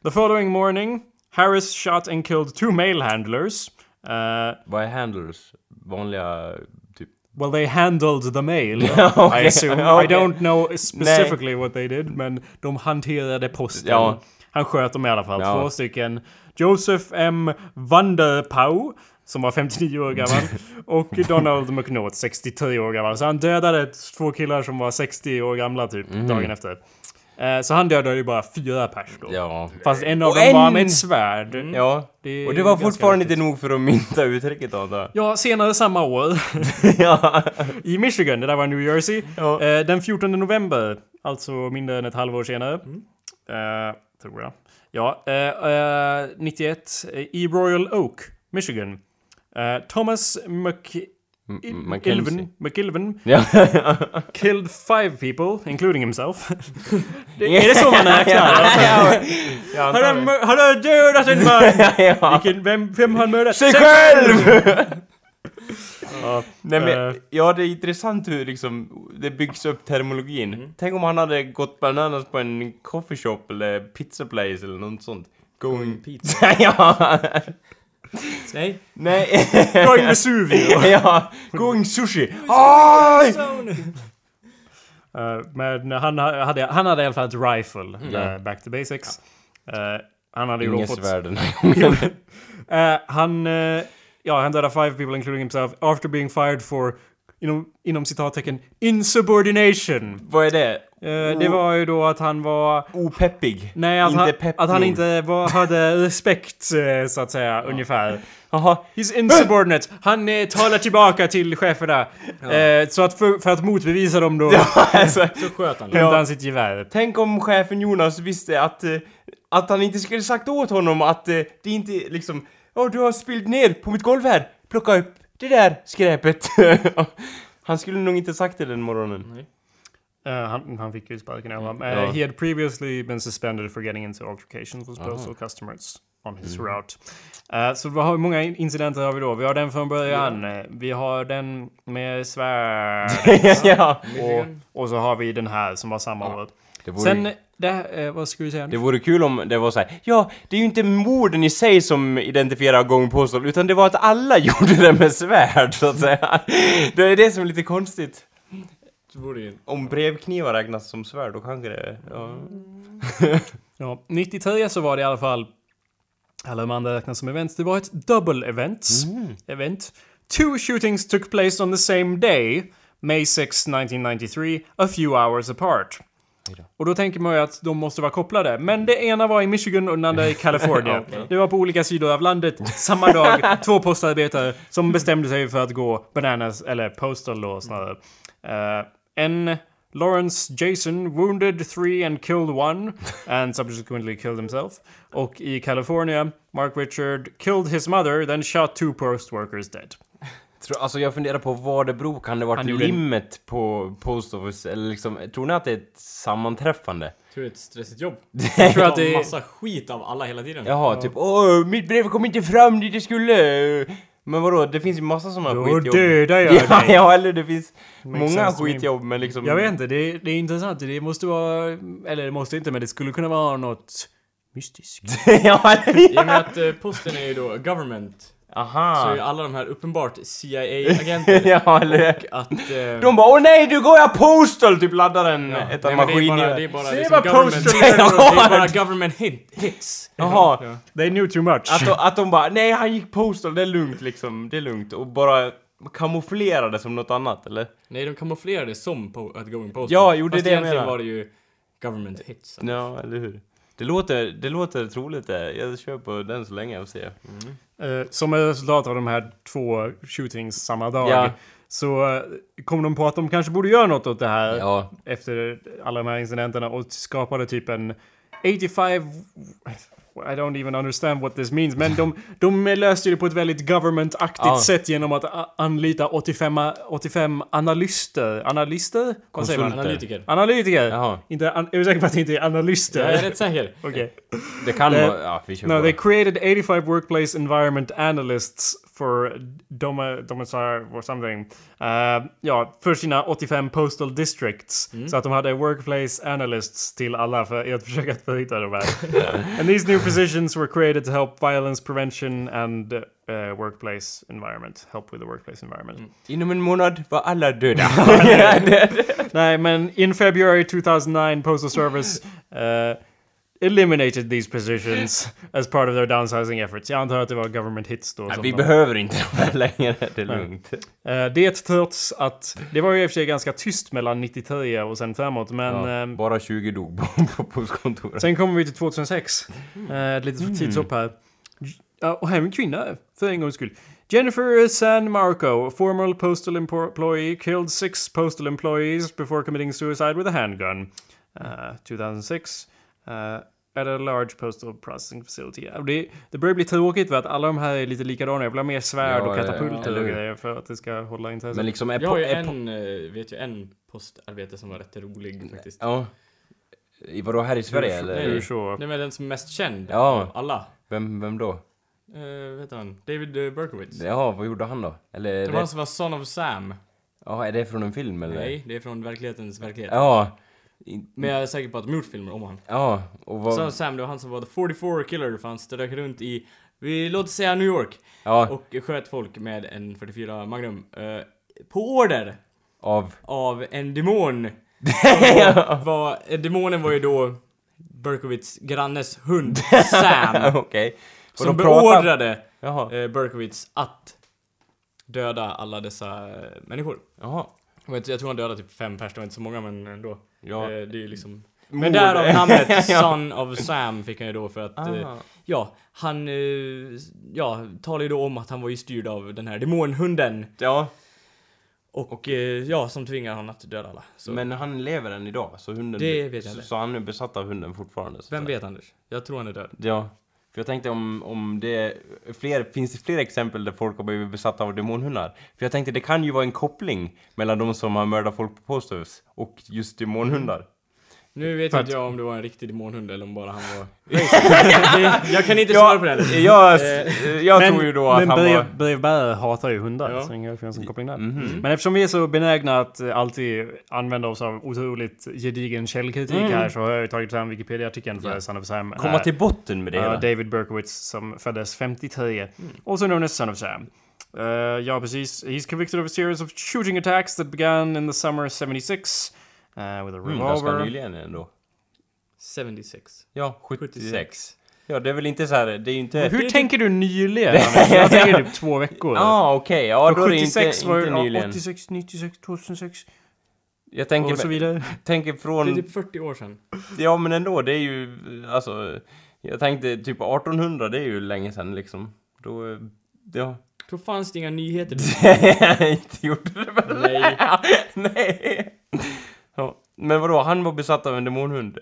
The following morning, Harris shot and killed two mail handlers. Uh, Vad är handlers? Vanliga, typ... well, they handled the mail, Okej, I assume. I okej. don't know specifically what they did, men de hanterade posten. Ja. Han sköt dem i alla fall, Ja. två stycken. Joseph M. Vanderpau, som var 59 år gammal, och Donald McNaught, 63 år gammal. Så han dödade två killar som var 60 år gamla typ, Mhm. dagen efter. Eh, Så han dödade ju bara fyra pers då. Ja. Fast en av Och dem var en- med ett svärd. Ja. Det Och det var fortfarande häftigt. inte nog för att mynta uttrycket antar jag. Ja, senare samma år. Ja. I Michigan, det där var New Jersey. Ja. Eh, den 14 november, alltså mindre än ett halvår senare. Eh, tror jag. Ja, eh, eh, 91 eh, i Royal Oak, Michigan. Eh, Thomas Mc... McIlven, McIlven Ja. killed five people, including himself. det, är det så man räknar? ja. Han har, dödat en man! Vilken, vem, vem har mördat? Sig själv! Ja, Nej men, Eh. ja det är intressant hur liksom det byggs upp termologin. Tänk om han hade gått bananas på en coffeeshop eller pizza place eller något sånt. Going... Pizza. ja! Nej. Nej. Going Vesuvio! ja! Going sushi! Aj! Eh, men han hade, han hade i alla fall ett rifle, eh, back to basics. Eh, han hade ju då Inget fått... svärd den här gången. Eh, ja, han dödade five people including himself after being fired for, inom, inom citattecken, insubordination. Vad är det? Eh, det var ju då att han var... Opeppig? Nej, att, inte han, att han inte var, hade respekt, eh, så att säga, ungefär. Jaha. He's insubordinate. Han eh, talar tillbaka till cheferna. Eh, så att för, för att motbevisa dem då, alltså, Så sköt han. hämtade han sitt gevär. tänk om chefen Jonas visste att, eh, att han inte skulle sagt åt honom att eh, det inte liksom... Ja, du har spillt ner på mitt golv här. Plocka upp det där skräpet. han skulle nog inte sagt det den morgonen. Eh, han, han fick ju sparken av honom. Uh, Ja. He had previously been suspended for getting into altercations with postal customers on his route. Eh, så vad har, hur många in- incidenter har vi då? Vi har den från början. Eh, Vi har den med svärd. ja. och, och så har vi den här som var samma år. Det vore, Sen, det, eh, vad skulle vi säga? det vore kul om det var så här. Ja, det är ju inte morden i sig som identifierar Postal, utan det var att alla gjorde det med svärd, så att säga. Det är det som är lite konstigt. Om brevknivar räknas som svärd, då kanske det... Ja. Ja, 93 så var det i alla fall, alla de andra räknas som events, det var ett double events, event. Two shootings took place on the same day, May 6, 1993, a few hours apart. Och då tänker man ju att de måste vara kopplade. Men det ena var i Michigan och den andra i Kalifornien. Det var på olika sidor av landet samma dag. två postarbetare som bestämde sig för att gå bananas, eller postal då snarare. Eh, en Lawrence Jason wounded three and killed one and subsequently killed himself. Och i California, Mark Richard killed his mother, then shot two post workers dead. Tror, alltså jag funderar på vad det beror Kan det varit Han gjorde en- limit på Post Office? Eller liksom, tror ni att det är ett sammanträffande? Tror det är ett stressigt jobb. Jag tror att Det är massa skit av alla hela tiden. Jaha, typ åh, mitt brev kom inte fram dit det skulle! Men vadå, det finns ju massa såna Då skitjobb. dödar jag Ja, dig. ja, eller det finns många sense to me. skitjobb men liksom... Jag vet inte, det, det är intressant. Det måste vara... Eller det måste inte, men det skulle kunna vara något mystiskt. ja, eller... I och med att eh, posten är ju då government. Så är ju Aha! alla de här uppenbart CIA-agenter. ja, eller... och att... Eh, De bara åh nej, du går jag postal! Typ laddar en, ett nej, av men det är bara, det är bara liksom postal det är. bara government hit, hits. Jaha. They knew too much. Att de, att de bara nej han gick postal, det är lugnt liksom, det är lugnt. Och bara kamouflerade som något annat, eller? Nej, de kamouflerade som på Outgoing Postal. Ja, jo, det är det jag menar. var det ju government hits. Ja, eller hur? Det låter, det låter troligt det. Jag kör på den så länge och ser. Eh, som ett resultat av de här två shootings samma dag. Ja. Så eh, kom de på att de kanske borde göra något åt det här. Ja. Efter alla de här incidenterna och skapade typ en 85... I don't even understand what this means. Men de, de löste det på ett väldigt government-aktigt Ja. sätt genom att anlita 85, 85 analyster. Analyster? Vad säger man? Konsulter. Analytiker. Analytiker! Jaha. Inte, an, är du säker på att det inte är analyster? Jag är rätt säker. Okej. Det kan Eh, vara... Ja, vi kör No, på. they created 85 workplace environment analysts for dom- domicile or something. Uh, ja, för sina 85 postal districts. Så att de hade workplace analysts till alla för att försöka förhitta de här. and these new positions were created to help violence prevention and uh, workplace environment. Help with the workplace environment. Inom en månad var alla döda. Nej, men in February 2009, Postal Service uh, eliminated these positions as part of their downsizing efforts. Jag antar att det var government hits då. som vi de- behöver inte de här längre, det är lugnt. Eh, det trots att det var ju i och för sig ganska tyst mellan 93 och sen framåt, men Ja, ehm, bara 20 dog på, postkontoret. sen kommer vi till 2006. Eh, ett litet tidshopp här. Ja, och här är en kvinna, för en gångs skull. Jennifer San Marco, former postal employee, killed six postal employees before committing suicide with a handgun. Uh, 2006. Uh, at a large postal processing facility. Det, det börjar bli tråkigt för att alla de här är lite likadana. Jag vill ha mer svärd Ja, och ja, katapulter eller och grejer för att det ska hålla intresset. Men liksom är Jag har ju en, eh, vet ju en postarbete som var rätt rolig faktiskt. Ja. I vadå, här i Sverige Hur- eller? hur så? Nej men den som är mest känd Ja. av alla. Vem, vem då? Uh, vet han? David Berkowitz. Ja, vad gjorde han då? Eller? Det var det, han som var Son of Sam. ja, är det från en film eller? Nej, det är från verklighetens verklighet. Ja. In, Men jag är säker på att de gjort filmer om han. ja, och vad... Of Sam, det var han som var the 44 killer för han strök runt i, vi låt säga New York. Ja, Och sköt folk med en 44 Magnum. eh, på order av... av en demon. Som var, eh, demonen var ju då Berkowitz grannes hund, Sam. Och som beordrade eh, Berkowitz att döda alla dessa eh, människor. Jaha. Jag, tror han dödade typ fem personer, det var inte så många men ändå. Ja. Eh, det är ju liksom... Men därav namnet. Son of Sam fick han ju då för att... Eh, Ah. ja, han... Eh, ja, talar ju då om att han var ju styrd av den här demonhunden. Ja, Och, eh, ja, som tvingar han att döda alla. Så men han lever än idag, så hunden... Det vet jag så, inte. så han är besatt av hunden fortfarande. så vem vet Anders? Jag tror han är död. Ja. För jag tänkte om, om det fler, finns det fler exempel där folk har blivit besatta av demonhundar? För jag tänkte det kan ju vara en koppling mellan de som har mördat folk på posthus och just demonhundar. Nu vet För jag att- inte jag om det var en riktig demonhund eller om bara han var... Jag kan inte svara på det heller. Jag, jag men tror ju då att men han brev, var... brevbärare hatar ju hundar, Ja. så det finns en koppling där. Mhm. Men eftersom vi är så benägna att eh, alltid använda oss av otroligt gedigen källkritik här så har jag ju tagit fram Wikipedia-artikeln för Mm. Ja. Son of Sam. Komma Eh, till botten med det hela. David Berkowitz som föddes 53. Also known as Son of Sam. Uh, ja, precis. He's convicted of a series of shooting attacks that began in the summer 76 uh, with a Mm, ganska revolver. nyligen ändå. 76. Ja, 76. 76. Ja, det är väl inte så här, det är ju inte... Hur tänker du nyligen? Jag tänker typ två veckor. Ja, ah, okej. Ja, då är det inte, 76 var inte nyligen. 86, 96, 2006 Jag tänker, och så vidare. tänker Det är från... typ 40 år sedan. Ja, men ändå, det är ju... Alltså... Jag tänkte typ 1800, det är ju länge sedan liksom. Då... Ja. Då fanns det inga nyheter. inte gjorde det väl? Nej. Nej. Men vadå, han var besatt av en demonhund?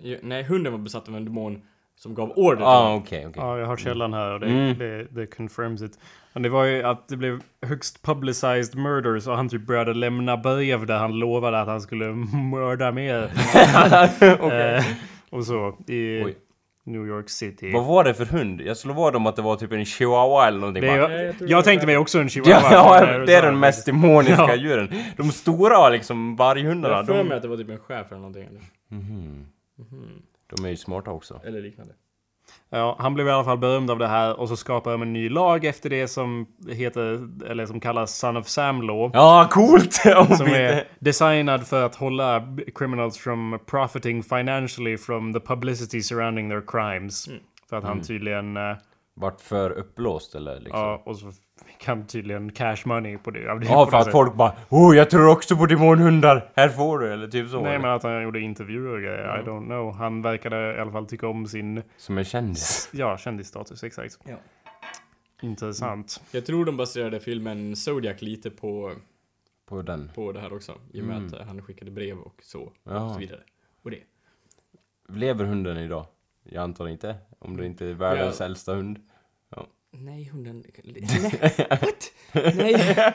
Ja, Nej, hunden var besatt av en demon som gav order till ah, okej, okej. Ja, jag har källan här och det, Mm. det, det confirms it. Men det var ju att det blev högst publicized murder så han typ började lämna brev där han lovade att han skulle mörda mer. Eh, och så i Oj. New York City. Vad var det för hund? Jag slår vad om att det var typ en chihuahua eller någonting. Det är, jag jag det tänkte mig också en chihuahua. Ja, ja, du det är sa de mest demoniska Ja. djuren. De stora liksom Jag varghundarna, för mig de, att det var typ en chef eller någonting. Eller, de är ju smarta också. eller liknande. Ja, han blev i alla fall berömd av det här och så skapade de en ny lag efter det som heter, eller som kallas Son of Sam Law. Ja, coolt! Om Som är designad för att hålla criminals from profiting financially from the publicity surrounding their crimes. För att han tydligen... eh, Vart för uppblåst eller liksom? Ja, och så han tydligen cash money på det. det Ja, på för att folk bara Oh, jag tror också på demonhundar! Här får du! Eller typ så. Nej, eller? men att han gjorde intervjuer och grejer. I don't know. Han verkade i alla fall tycka om sin, Som en kändis. ja, kändisstatus, exakt. Ja. Intressant. Jag tror de baserade filmen Zodiac lite på, På den. på det här också. I och med att eh, han skickade brev och så. Ja. Och så vidare. Och det. Lever hunden idag? Jag antar inte. Om det inte är världens Ja. äldsta hund. Nej, hunden... Nej, what? Nej.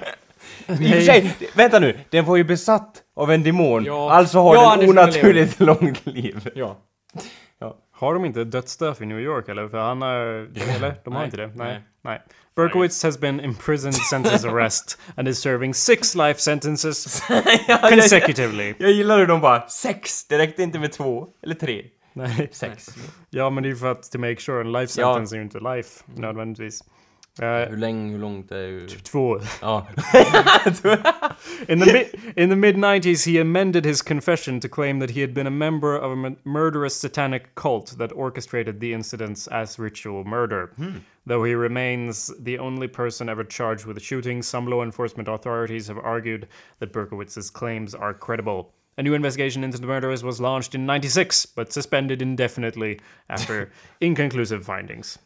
I och för sig, vänta nu! Den var ju besatt av en demon. Ja. Alltså har Ja, den Anders, onaturligt långt liv. Ja. Har de inte dödsstraff i New York eller? För han har... Eller? De har Nej. inte det? Nej. Nej. Nej. Berkowitz has been imprisoned since his arrest and is serving six life sentences consecutively. Jag gillar hur de bara sex! Det räckte inte med två. Eller tre. Nej. Sex. Ja, men det är för att to make sure en life Ja. sentence är ju inte life nödvändigtvis. Eh, Hur länge, hur långt är ju... två. Ja. In the, in the mid 90s, he amended his confession to claim that he had been a member of a murderous satanic cult that orchestrated the incidents as ritual murder. Though he remains the only person ever charged with the shooting, some law enforcement authorities have argued that Berkowitz's claims are credible. A new investigation into the murders was launched in 96, but suspended indefinitely after inconclusive findings.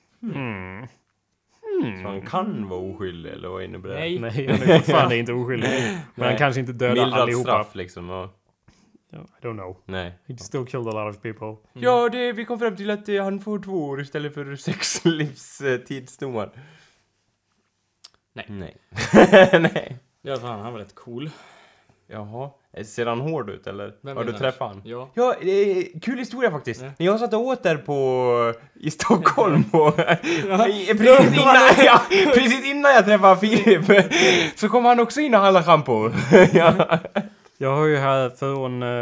Så han kan vara oskyldig eller vad innebär det? Nej. Nej, han är fortfarande inte oskyldig. Men han kanske inte dödar Mildrat allihopa. straff liksom. Och... I don't know. Nej. He still killed a lot of people. Ja, det, vi kom fram till att eh, han får två år istället för sex livstidsdomar. Nej. Nej. Nej. Ja, fan, han var rätt cool. Jaha. Eh, Ser han hård ut eller? Vem Har du träffat han? Ja. Ja, det är kul historia faktiskt. Ja. När jag satt och åt där på... I Stockholm och... precis, innan, ja, precis innan jag träffade Filip så kom han också in och handlade schampo. ja. Jag har ju här från eh,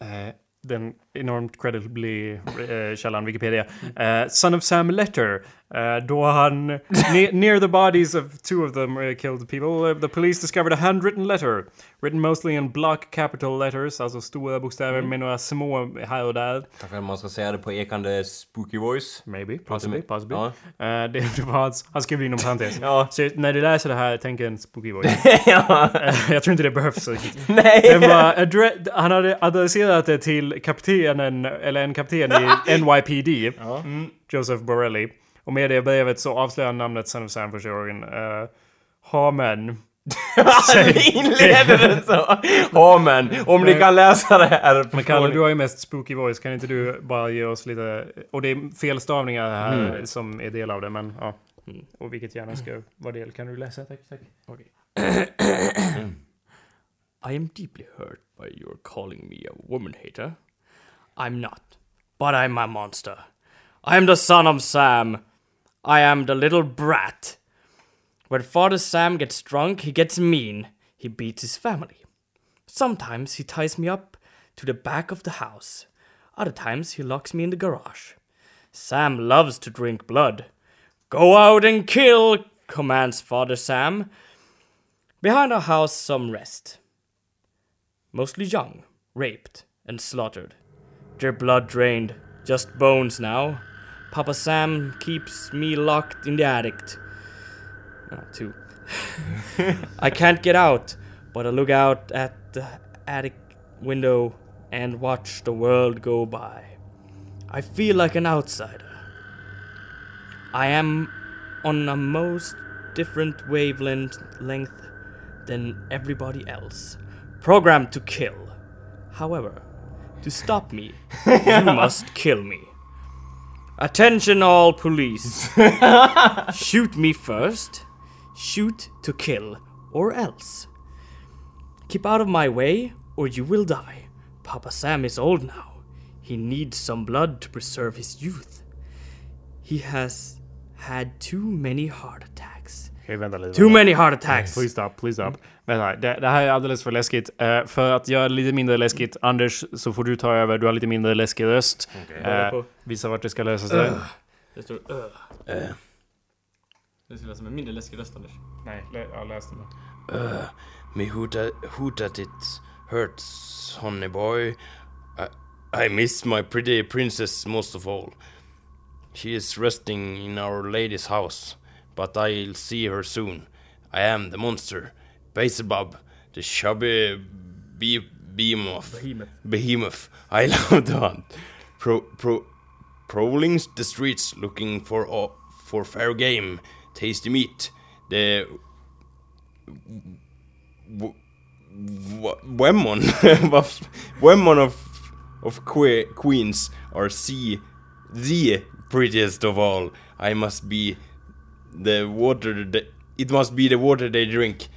eh, den enormt credibly eh, källan Wikipedia. Eh, Son of Sam Letter. Eh, då han, ne- near the bodies of two of them uh, killed people, uh, the police discovered a handwritten letter. Written mostly in block capital letters, alltså stora bokstäver med några små här och där. Kanske man ska säga det på ekande spooky voice. Maybe, possibly, possibly. Ja. Eh, det, det var hans, han skrev inom parentes. Ja. Så när du läser det här, tänk en spooky voice. ja. Eh, jag tror inte det behövs. Nej. Var han hade adresserat det till kaptenen, eller en kapten i NYPD, mm, Joseph Borelli. Och med det brevet så avslöjar han namnet Son of Sam första gången. Uh, Hamen. Han inleder den så. Ja men, om ni kan läsa det här. Men Kalle, du har ju mest spooky voice. Kan inte du bara ge oss lite... Och det är felstavningar här som är del av det, men ja. Och vilket gärna ska vara del. Kan du läsa? Tack, tack. I am deeply hurt by your calling me a woman hater. I'm not, but I'm a monster. I am the son of Sam. I am the little brat. When Father Sam gets drunk, he gets mean. He beats his family. Sometimes he ties me up to the back of the house. Other times he locks me in the garage. Sam loves to drink blood. Go out and kill, commands Father Sam. Behind our house, some rest. Mostly young, raped, and slaughtered. Their blood drained, just bones now. Papa Sam keeps me locked in the attic. Oh, two. I can't get out, but I look out at the attic window and watch the world go by. I feel like an outsider. I am on a most different wavelength length than everybody else, programmed to kill. However, to stop me, you must kill me. Attention, all police. Shoot me first. Shoot to kill, or else. Keep out of my way, or you will die. Papa Sam is old now. He needs some blood to preserve his youth. He has had too many heart attacks. Okej, vänta lite. Too many heart attacks. Please stop, please stop. Vänta, det, det här är alldeles för läskigt. Eh, för att göra det lite mindre läskigt, Anders, så får du ta över. Du har lite mindre läskig röst. Håller Eh, på. visa vart det ska lösa sig. Det står ö. Det ska läsa med mindre läskig röst, Anders. Nej, lä, ja, läs den då. Me hoot at, hoot at it hurts, honey boy. I, I miss my pretty princess most of all. She is resting in Our Lady's house, but I'll see her soon. I am the monster, Beelzebub, the chubby be- behemoth. behemoth. I love to hunt. Pro- pro- prowling the streets looking for uh, for fair game, tasty meat. The w- w- women of women of of que- queens are see the prettiest of all. I must be the water. The, it must be the water they drink.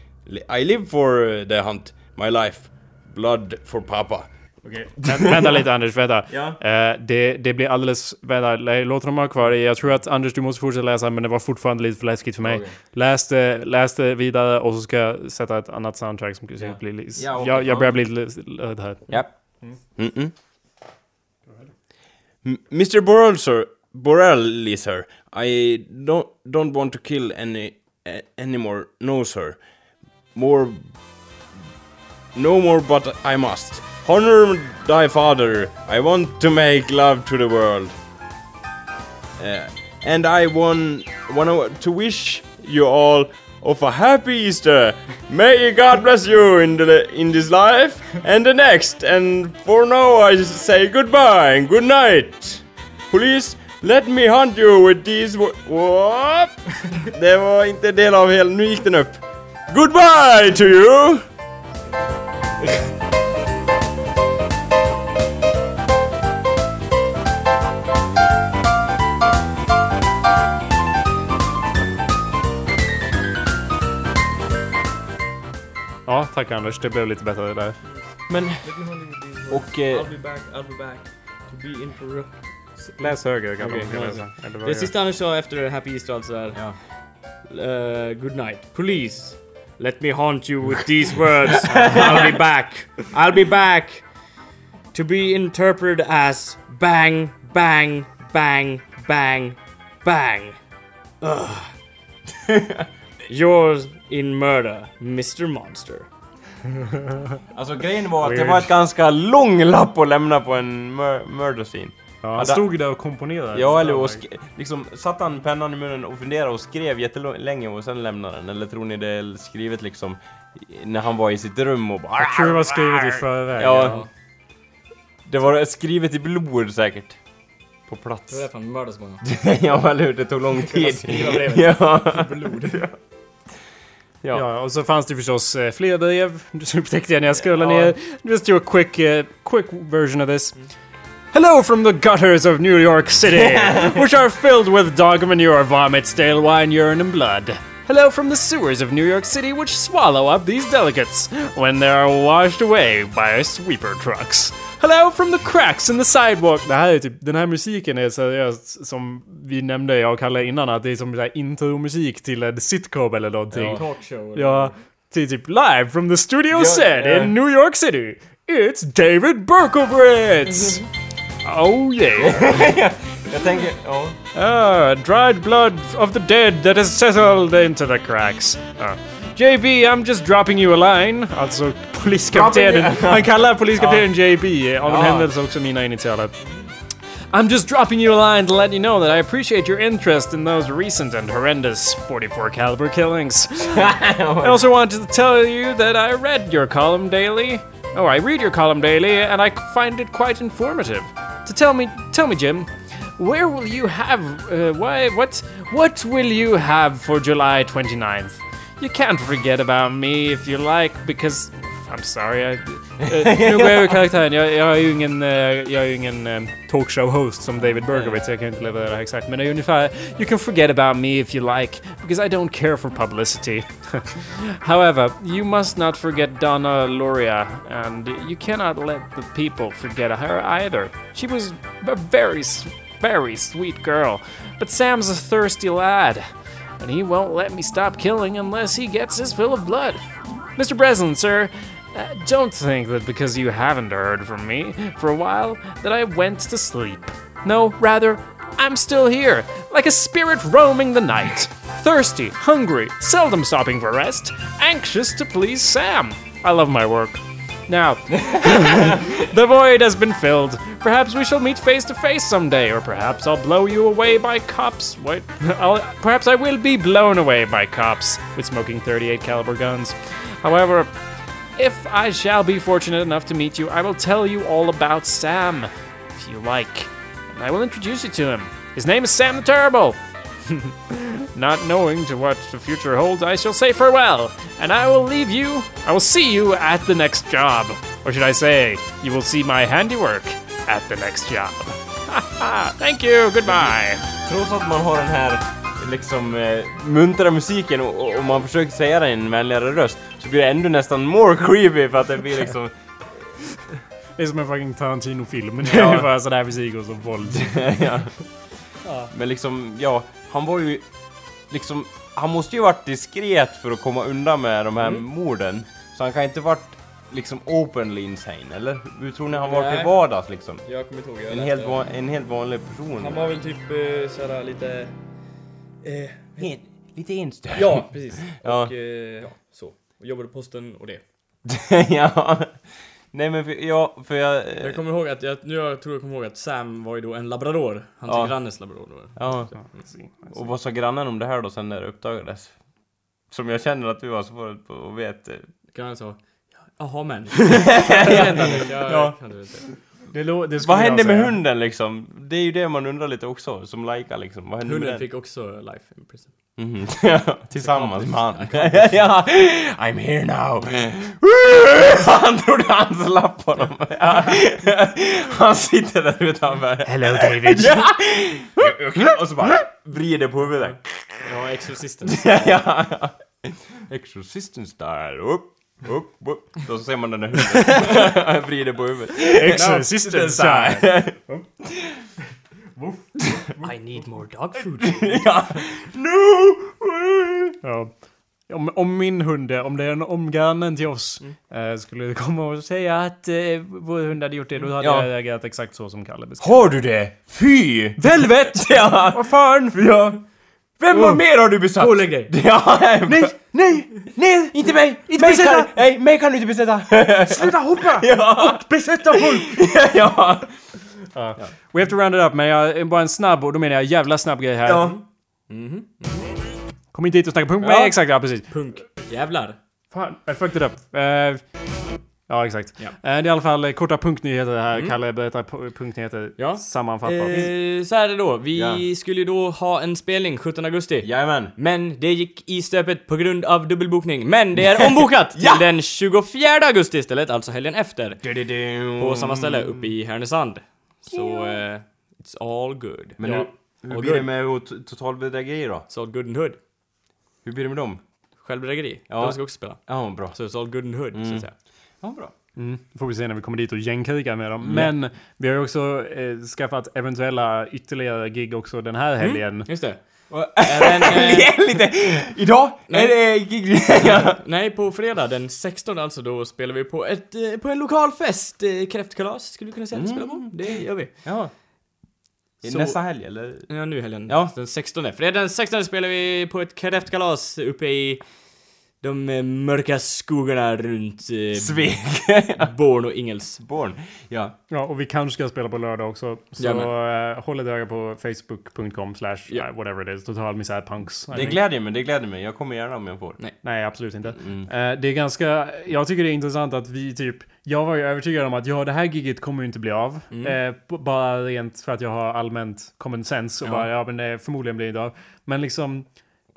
I live for uh, the hunt. My life, blood for Papa. Vä- vänta lite Anders, vänta. Ja. Eh, det, det blir alldeles... Vänta, låt dem ha kvar. Jag tror att Anders, du måste fortsätta läsa, men det var fortfarande lite för läskigt för mig. Okej. Läs, det, läs det vidare och så ska jag sätta ett annat soundtrack som säkert blir lite... Ja, okej. jag, jag börjar bli lite löd här. Ja. Mm-mm. M- Mr. Borrell, sir, Borelli, sir, I don't don't want to kill any uh, anymore. No, sir. More. No more, but I must. Honor thy father. I want to make love to the world. Uh, and I want want to wish you all of a happy Easter. May God bless you in the in this life and the next. And for now, I say goodbye and good night. Please let me hunt you with these. Whoop. Det var inte del av hela. Nu gick den upp. Goodbye to you. Ja, tack Anders. Det blev lite bättre där. Men... Och... Eh, I'll be back, I'll be back. To be inter... Läs högre kanske. Okej, man läsa. Det jag- sista Anders sa efter Happy Easter alltså är... Ja. Uh, good night. Please. Let me haunt you with these words. I'll be back. I'll be back. To be interpreted as bang, bang, bang, bang, bang. Ugh. Yours in murder, Mr. Monster. Alltså grejen var att det var ett ganska lång lapp att lämna på en mur- murder scene. Ja, han Ja, stod ju där och komponerade. Ja, eller och liksom satte han pennan i munnen och funderade och skrev jättelänge och sen lämnade den. Eller tror ni det är skrivet liksom när han var i sitt rum och bara... Jag tror det var skrivet i förväg. Ja. Det var skrivet i blod säkert. På plats. Det var därför han mördade så många. ja, eller hur? Det tog lång tid. skriva brevet. ja. Ja. Ja. och så fanns det förstås eh, fler brev. Så upptäckte jag när jag scrollade ner. Just do a quick, eh, quick version of this. Hello from the gutters of New York City, which are filled with dog manure, vomit, stale wine, urine, and blood. Hello from the sewers of New York City, which swallow up these delicates when they are washed away by sweeper trucks. Hello from the cracks in the sidewalk. Det här är typ, den här musiken är seriöst som vi nämnde, jag och Kalle innan, att det är som intro-musik till en sitcom eller någonting. Talkshow. Ja, till typ live from the studio Ja, set ja. in New York City. It's David Berkowitz! Oh yeah. Jag tänker, ja. Ah, dried blood of the dead that has settled into the cracks. Ah. JB, I'm just dropping you a line. Alltså poliskaptenen. Han kallar poliskaptenen JB. Av en händelse också mina initialer. I'm just dropping you a line to let you know that I appreciate your interest in those recent and horrendous 44 caliber killings. I also wanted to tell you that I read your column daily. Oh, I read your column daily, and I find it quite informative. To tell me, tell me, Jim, where will you have? Uh, why? What? What will you have for July 29th? You can't forget about me if you like, because I'm sorry. I, nu går jag ur karaktären. Jag, jag är ju ingen, uh, jag är ingen um, talkshow-host som David Berkowitz. Jag kan inte leverera det här exakt, men det är ungefär You can forget about me if you like, because I don't care for publicity. However, you must not forget Donna Loria, and you cannot let the people forget her either. She was a very, very sweet girl, but Sam's a thirsty lad, and he won't let me stop killing unless he gets his fill of blood. Mr. Breslin, sir, uh, don't think that because you haven't heard from me for a while that I went to sleep. No, rather, I'm still here, like a spirit roaming the night. Thirsty, hungry, seldom stopping for rest, anxious to please Sam. I love my work. Now, the void has been filled. Perhaps we shall meet face to face someday, or perhaps I'll blow you away by cops. Wait, I'll, perhaps I will be blown away by cops with smoking 38 caliber guns. However, if I shall be fortunate enough to meet you, I will tell you all about Sam, if you like. And I will introduce you to him. His name is Sam the Terrible. Not knowing to what the future holds, I shall say farewell, and I will leave you. I will see you at the next job. Or should I say, you will see my handiwork at the next job. Thank you, goodbye. Trots att man har den här liksom eh, muntra musiken och, och man försöker säga det i en vänligare röst så blir det ändå nästan more creepy för att det blir liksom... Det är som en fucking Tarantino-film. Det är bara sådär musik och så våld. ja. Men liksom, ja, han var ju liksom... Han måste ju varit diskret för att komma undan med de här morden. Så han kan inte varit liksom openly insane, eller? Hur tror ni han var till vardags liksom? Jag kommer inte ihåg. jag En helt, van, en helt vanlig person. Han var väl typ eh, såhär lite... Eh, Helt, lite enstök. ja, precis. Ja. Och eh, ja, så. Jobbade på posten och det. ja. Nej men för, ja, för jag... eh, Jag kommer ihåg att, jag, nu jag tror jag kommer ihåg att Sam var ju då en labrador. Hans Ja. grannes labrador. då. Ja. Och vad sa grannen om det här då sen när det uppdagades? Som jag känner att du har svarat på och vet. eh. Grannen sa Jaha men. jag inte, jag Ja. Det inte. Det Vad hände med hunden liksom? Det är ju det man undrar lite också, som lajkar liksom. Vad hände med Hunden den? fick också life in prison. Mhm. Ja, Tillsammans med han. ja, I'm here now. han trodde han slapp honom. Ja. han sitter där utanför. Hello David. Ja. Och så bara vrider på huvudet. Ja, Exorcisten. ja, ja. Exorcisten style. Upp, upp, upp. Då ser man den där huvudet. vrider på huvudet. Exorcisten style. I need more dog food. ja. No! Ja. Om, om min hund, om det är en om grannen till oss eh, skulle komma och säga att eh, vår hund hade gjort det, då hade Ja. jag reagerat exakt så som Kalle beskrev. Har du det? Fy! Velvet! Ja! Vad fan! Ja. Vem var mer har du besatt? Gå och lägg dig. Ja, Nej! Nej! Nej! inte mig! Inte mig kan, besätta! nej, mig kan du inte besätta! Sluta hoppa! ja, Besätta folk! ja, We have to round it up, men jag, bara en snabb, och då menar jag jävla snabb grej här. ja. Kom inte hit och snacka punk. Ja. Nej, exakt, ja precis. Punk. Jävlar. Fan, I fucked it up. Eh, ja, exakt. Ja. Eh, det är i alla fall eh, korta punktnyheter här. Kalle berättar pu- punktnyheter Ja. sammanfattat. Eh, så här är det då. Vi Ja. skulle ju då ha en spelning 17 augusti. Jajamän. Men det gick i stöpet på grund av dubbelbokning. Men det är ombokat till Ja! den 24 augusti istället, alltså helgen efter. På På samma ställe, uppe i Härnösand. Så, eh, it's all good. Men ja. hur, hur blir det med t- totalbedrägeri då? It's all good and hood. Hur blir det med dem? Självbedrägeri. Ja. De ska också spela. Ja, bra. Så it's all good and hood, så att säga. Ja, bra. Mm, får vi se när vi kommer dit och gängkrigar med dem. Men vi har ju också eh, skaffat eventuella ytterligare gig också den här helgen. Just det. Även, eh, Lite, idag är det gig... ja. nej, på fredag den 16 alltså, då spelar vi på, ett, eh, på en lokal fest. Eh, kräftkalas, skulle vi kunna säga att vi spelar på. Det gör vi. ja. Så- Nästa helg eller? Ja, nu helgen. Ja. Den 16. Fredag den 16 spelar vi på ett kräftkalas uppe i de eh, mörka skogarna runt eh, Svek. Born och Ingels. Born. Ja. Ja, och vi kanske ska spela på lördag också. Så eh, håll ett öga på facebook.com slash Ja. eh, whatever it is. Total misärpunks. I Det think. glädjer mig, det glädjer mig. Jag kommer gärna om jag får. Nej. Nej, absolut inte. Mm. Eh, det är ganska... Jag tycker det är intressant att vi typ... Jag var ju övertygad om att ja, det här giget kommer ju inte bli av. Mm. Eh, bara rent för att jag har allmänt common sense och Ja. bara, ja men det förmodligen blir det inte av. Men liksom...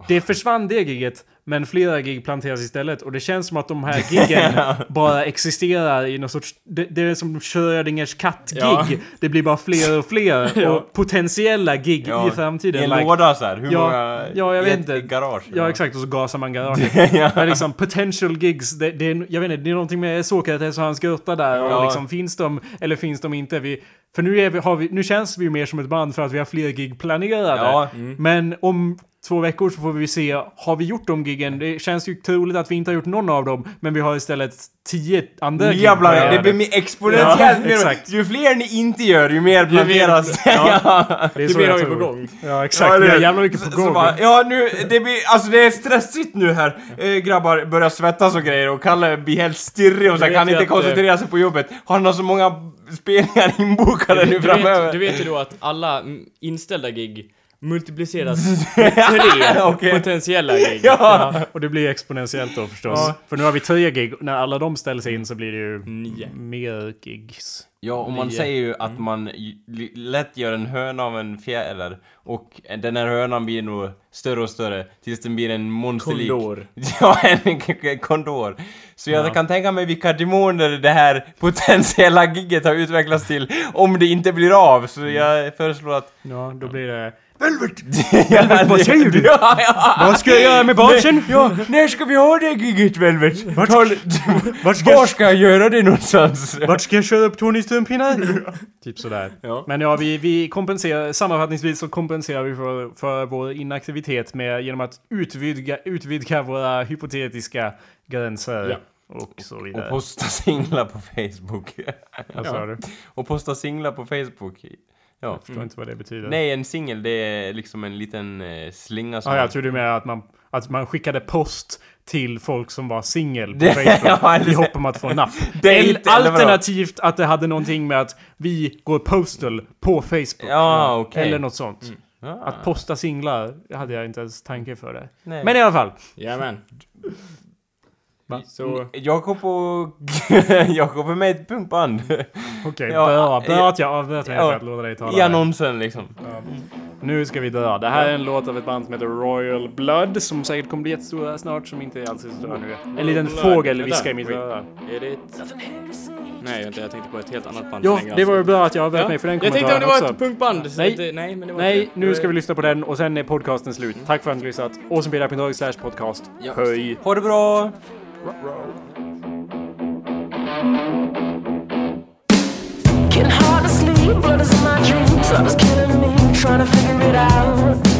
Det försvann det giget, men flera gig planteras istället. Och det känns som att de här giggen bara existerar i någon sorts... Det, det är som Schrödingers katt-gig. Ja. Det blir bara fler och fler. Ja. Och potentiella gig Ja, i framtiden. I en like- låda så här. Hur Ja, många? ja, jag vet inte. garage. Ja, exakt. Och så gasar man garaget. ja. Men liksom potential gigs, det, det är, jag vet inte, det är någonting med Sokrates och hans grotta där. Och liksom, finns de eller finns de inte? Vi, för nu, är vi, vi, nu känns vi ju mer som ett band för att vi har fler gig planerade. Ja. Men om två veckor så får vi se, har vi gjort de giggen? Det känns ju troligt att vi inte har gjort någon av dem, men vi har istället tio andra gig Jävlar, det blir mer exponentiellt Ja, mer. exakt. Ju fler ni inte gör, ju mer planeras. Ja. Det är Det blir jag har vi på gång. Ja, exakt. vi har jävla mycket på gång. bara, ja, nu, det blir, alltså det är stressigt nu här. Eh, grabbar börjar svettas och grejer och Kalle blir helt stirrig och så kan ju inte koncentrera sig på jobbet. Har han så många spelningar inbokade nu Du framöver? vet, du vet ju då att alla inställda gig multipliceras med tre Okej. potentiella gig. Ja! Ja, och det blir exponentiellt då förstås. Ja. För nu har vi tio gig, när alla de ställs in så blir det ju Nio. mer gigs. Ja, och man Nio. säger ju att man ju- li- lätt gör en höna av en fjäder. Och den här hönan blir nog större och större tills den blir en monsterlik... Kondor. Ja, en kondor. Så jag kan tänka mig vilka demoner det här potentiella gigget har utvecklats till om det inte blir av. Så jag föreslår att... Ja, då blir det... Velvet, vad säger du? Ja, ja. Vad ska jag göra med basen? Ja, när ska vi ha det gigget Velvet? Vart, Tal- vart, ska Var jag, ska jag göra det någonstans? vart ska jag köra upp Tonys tumpinnar? typ sådär. Ja. Men ja, vi, vi kompenserar, sammanfattningsvis så kompenserar vi för, för vår inaktivitet med, genom att utvidga, utvidga våra hypotetiska gränser. Ja. Och så Och vidare. posta singlar på Facebook. Vad sa du? Och posta singlar på Facebook. Ja. Jag förstår inte vad det betyder. Nej, en singel det är liksom en liten eh, slinga som... Ah, jag tror du menar att man, att man skickade post till folk som var singel på Facebook ja, i hopp om att få en napp. Vadå? alternativt att det hade någonting med att vi går postal på Facebook. Ja, okej. Eller något sånt. Ja. Att posta singlar hade jag inte ens tanke för det. Nej. Men i alla fall. Jajamän. Så... Jakob och... Jakob är med i ett punkband. Okej, Ja. Bra ja. att jag avbröt mig för att låta dig tala. I annonsen liksom. Nu ska vi dra. Det här är en låt av ett band som heter Royal Blood, som säkert kommer bli jättestora snart, som inte är alls så stora nu. En liten Blood. fågel viskar i mitt öra. Är det. Nej, vänta, jag tänkte på ett helt annat band. Ja, det var ju bra att jag avbröt Ja. mig för den Jag tänkte om det kommentaren var också. ett punkband. Nej. det- nej, men det var Nej, nu ska vi lyssna på den och sen är podcasten slut. Tack för att ni lyssnat. Awesomepedia.org slash podcast. Ja. Höj! Ha det bra! Getting hard to sleep, blood is in my dreams. Love is killing me, trying to figure it out.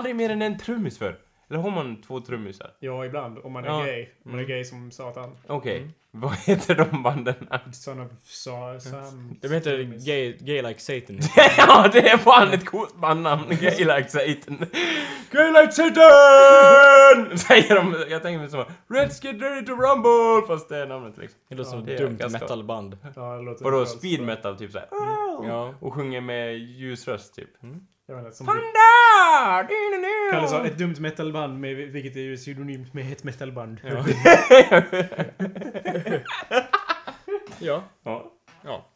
Aldrig mer än en trummis för? Eller har man två trummisar? Ja, ibland. Om man är Ja. gay. Om man är gay som satan. Okej, vad heter de banden? Son of Sa- Sam... De heter gay, gay Like Satan. ja, det är fan ett coolt bandnamn. Gay like Satan. gay Like Satan! Säger de, jag tänker mig som Let's get ready to rumble! Fast det är namnet liksom. Det låter som ett dumt metalband. Ja, Vadå, speed metal typ såhär? Ja. Och sjunger med ljus röst typ. Jag inte, som Kallas ett dumt metalband, med, vilket är ju synonymt med ett metalband. Ja. ja. Ja. Ja.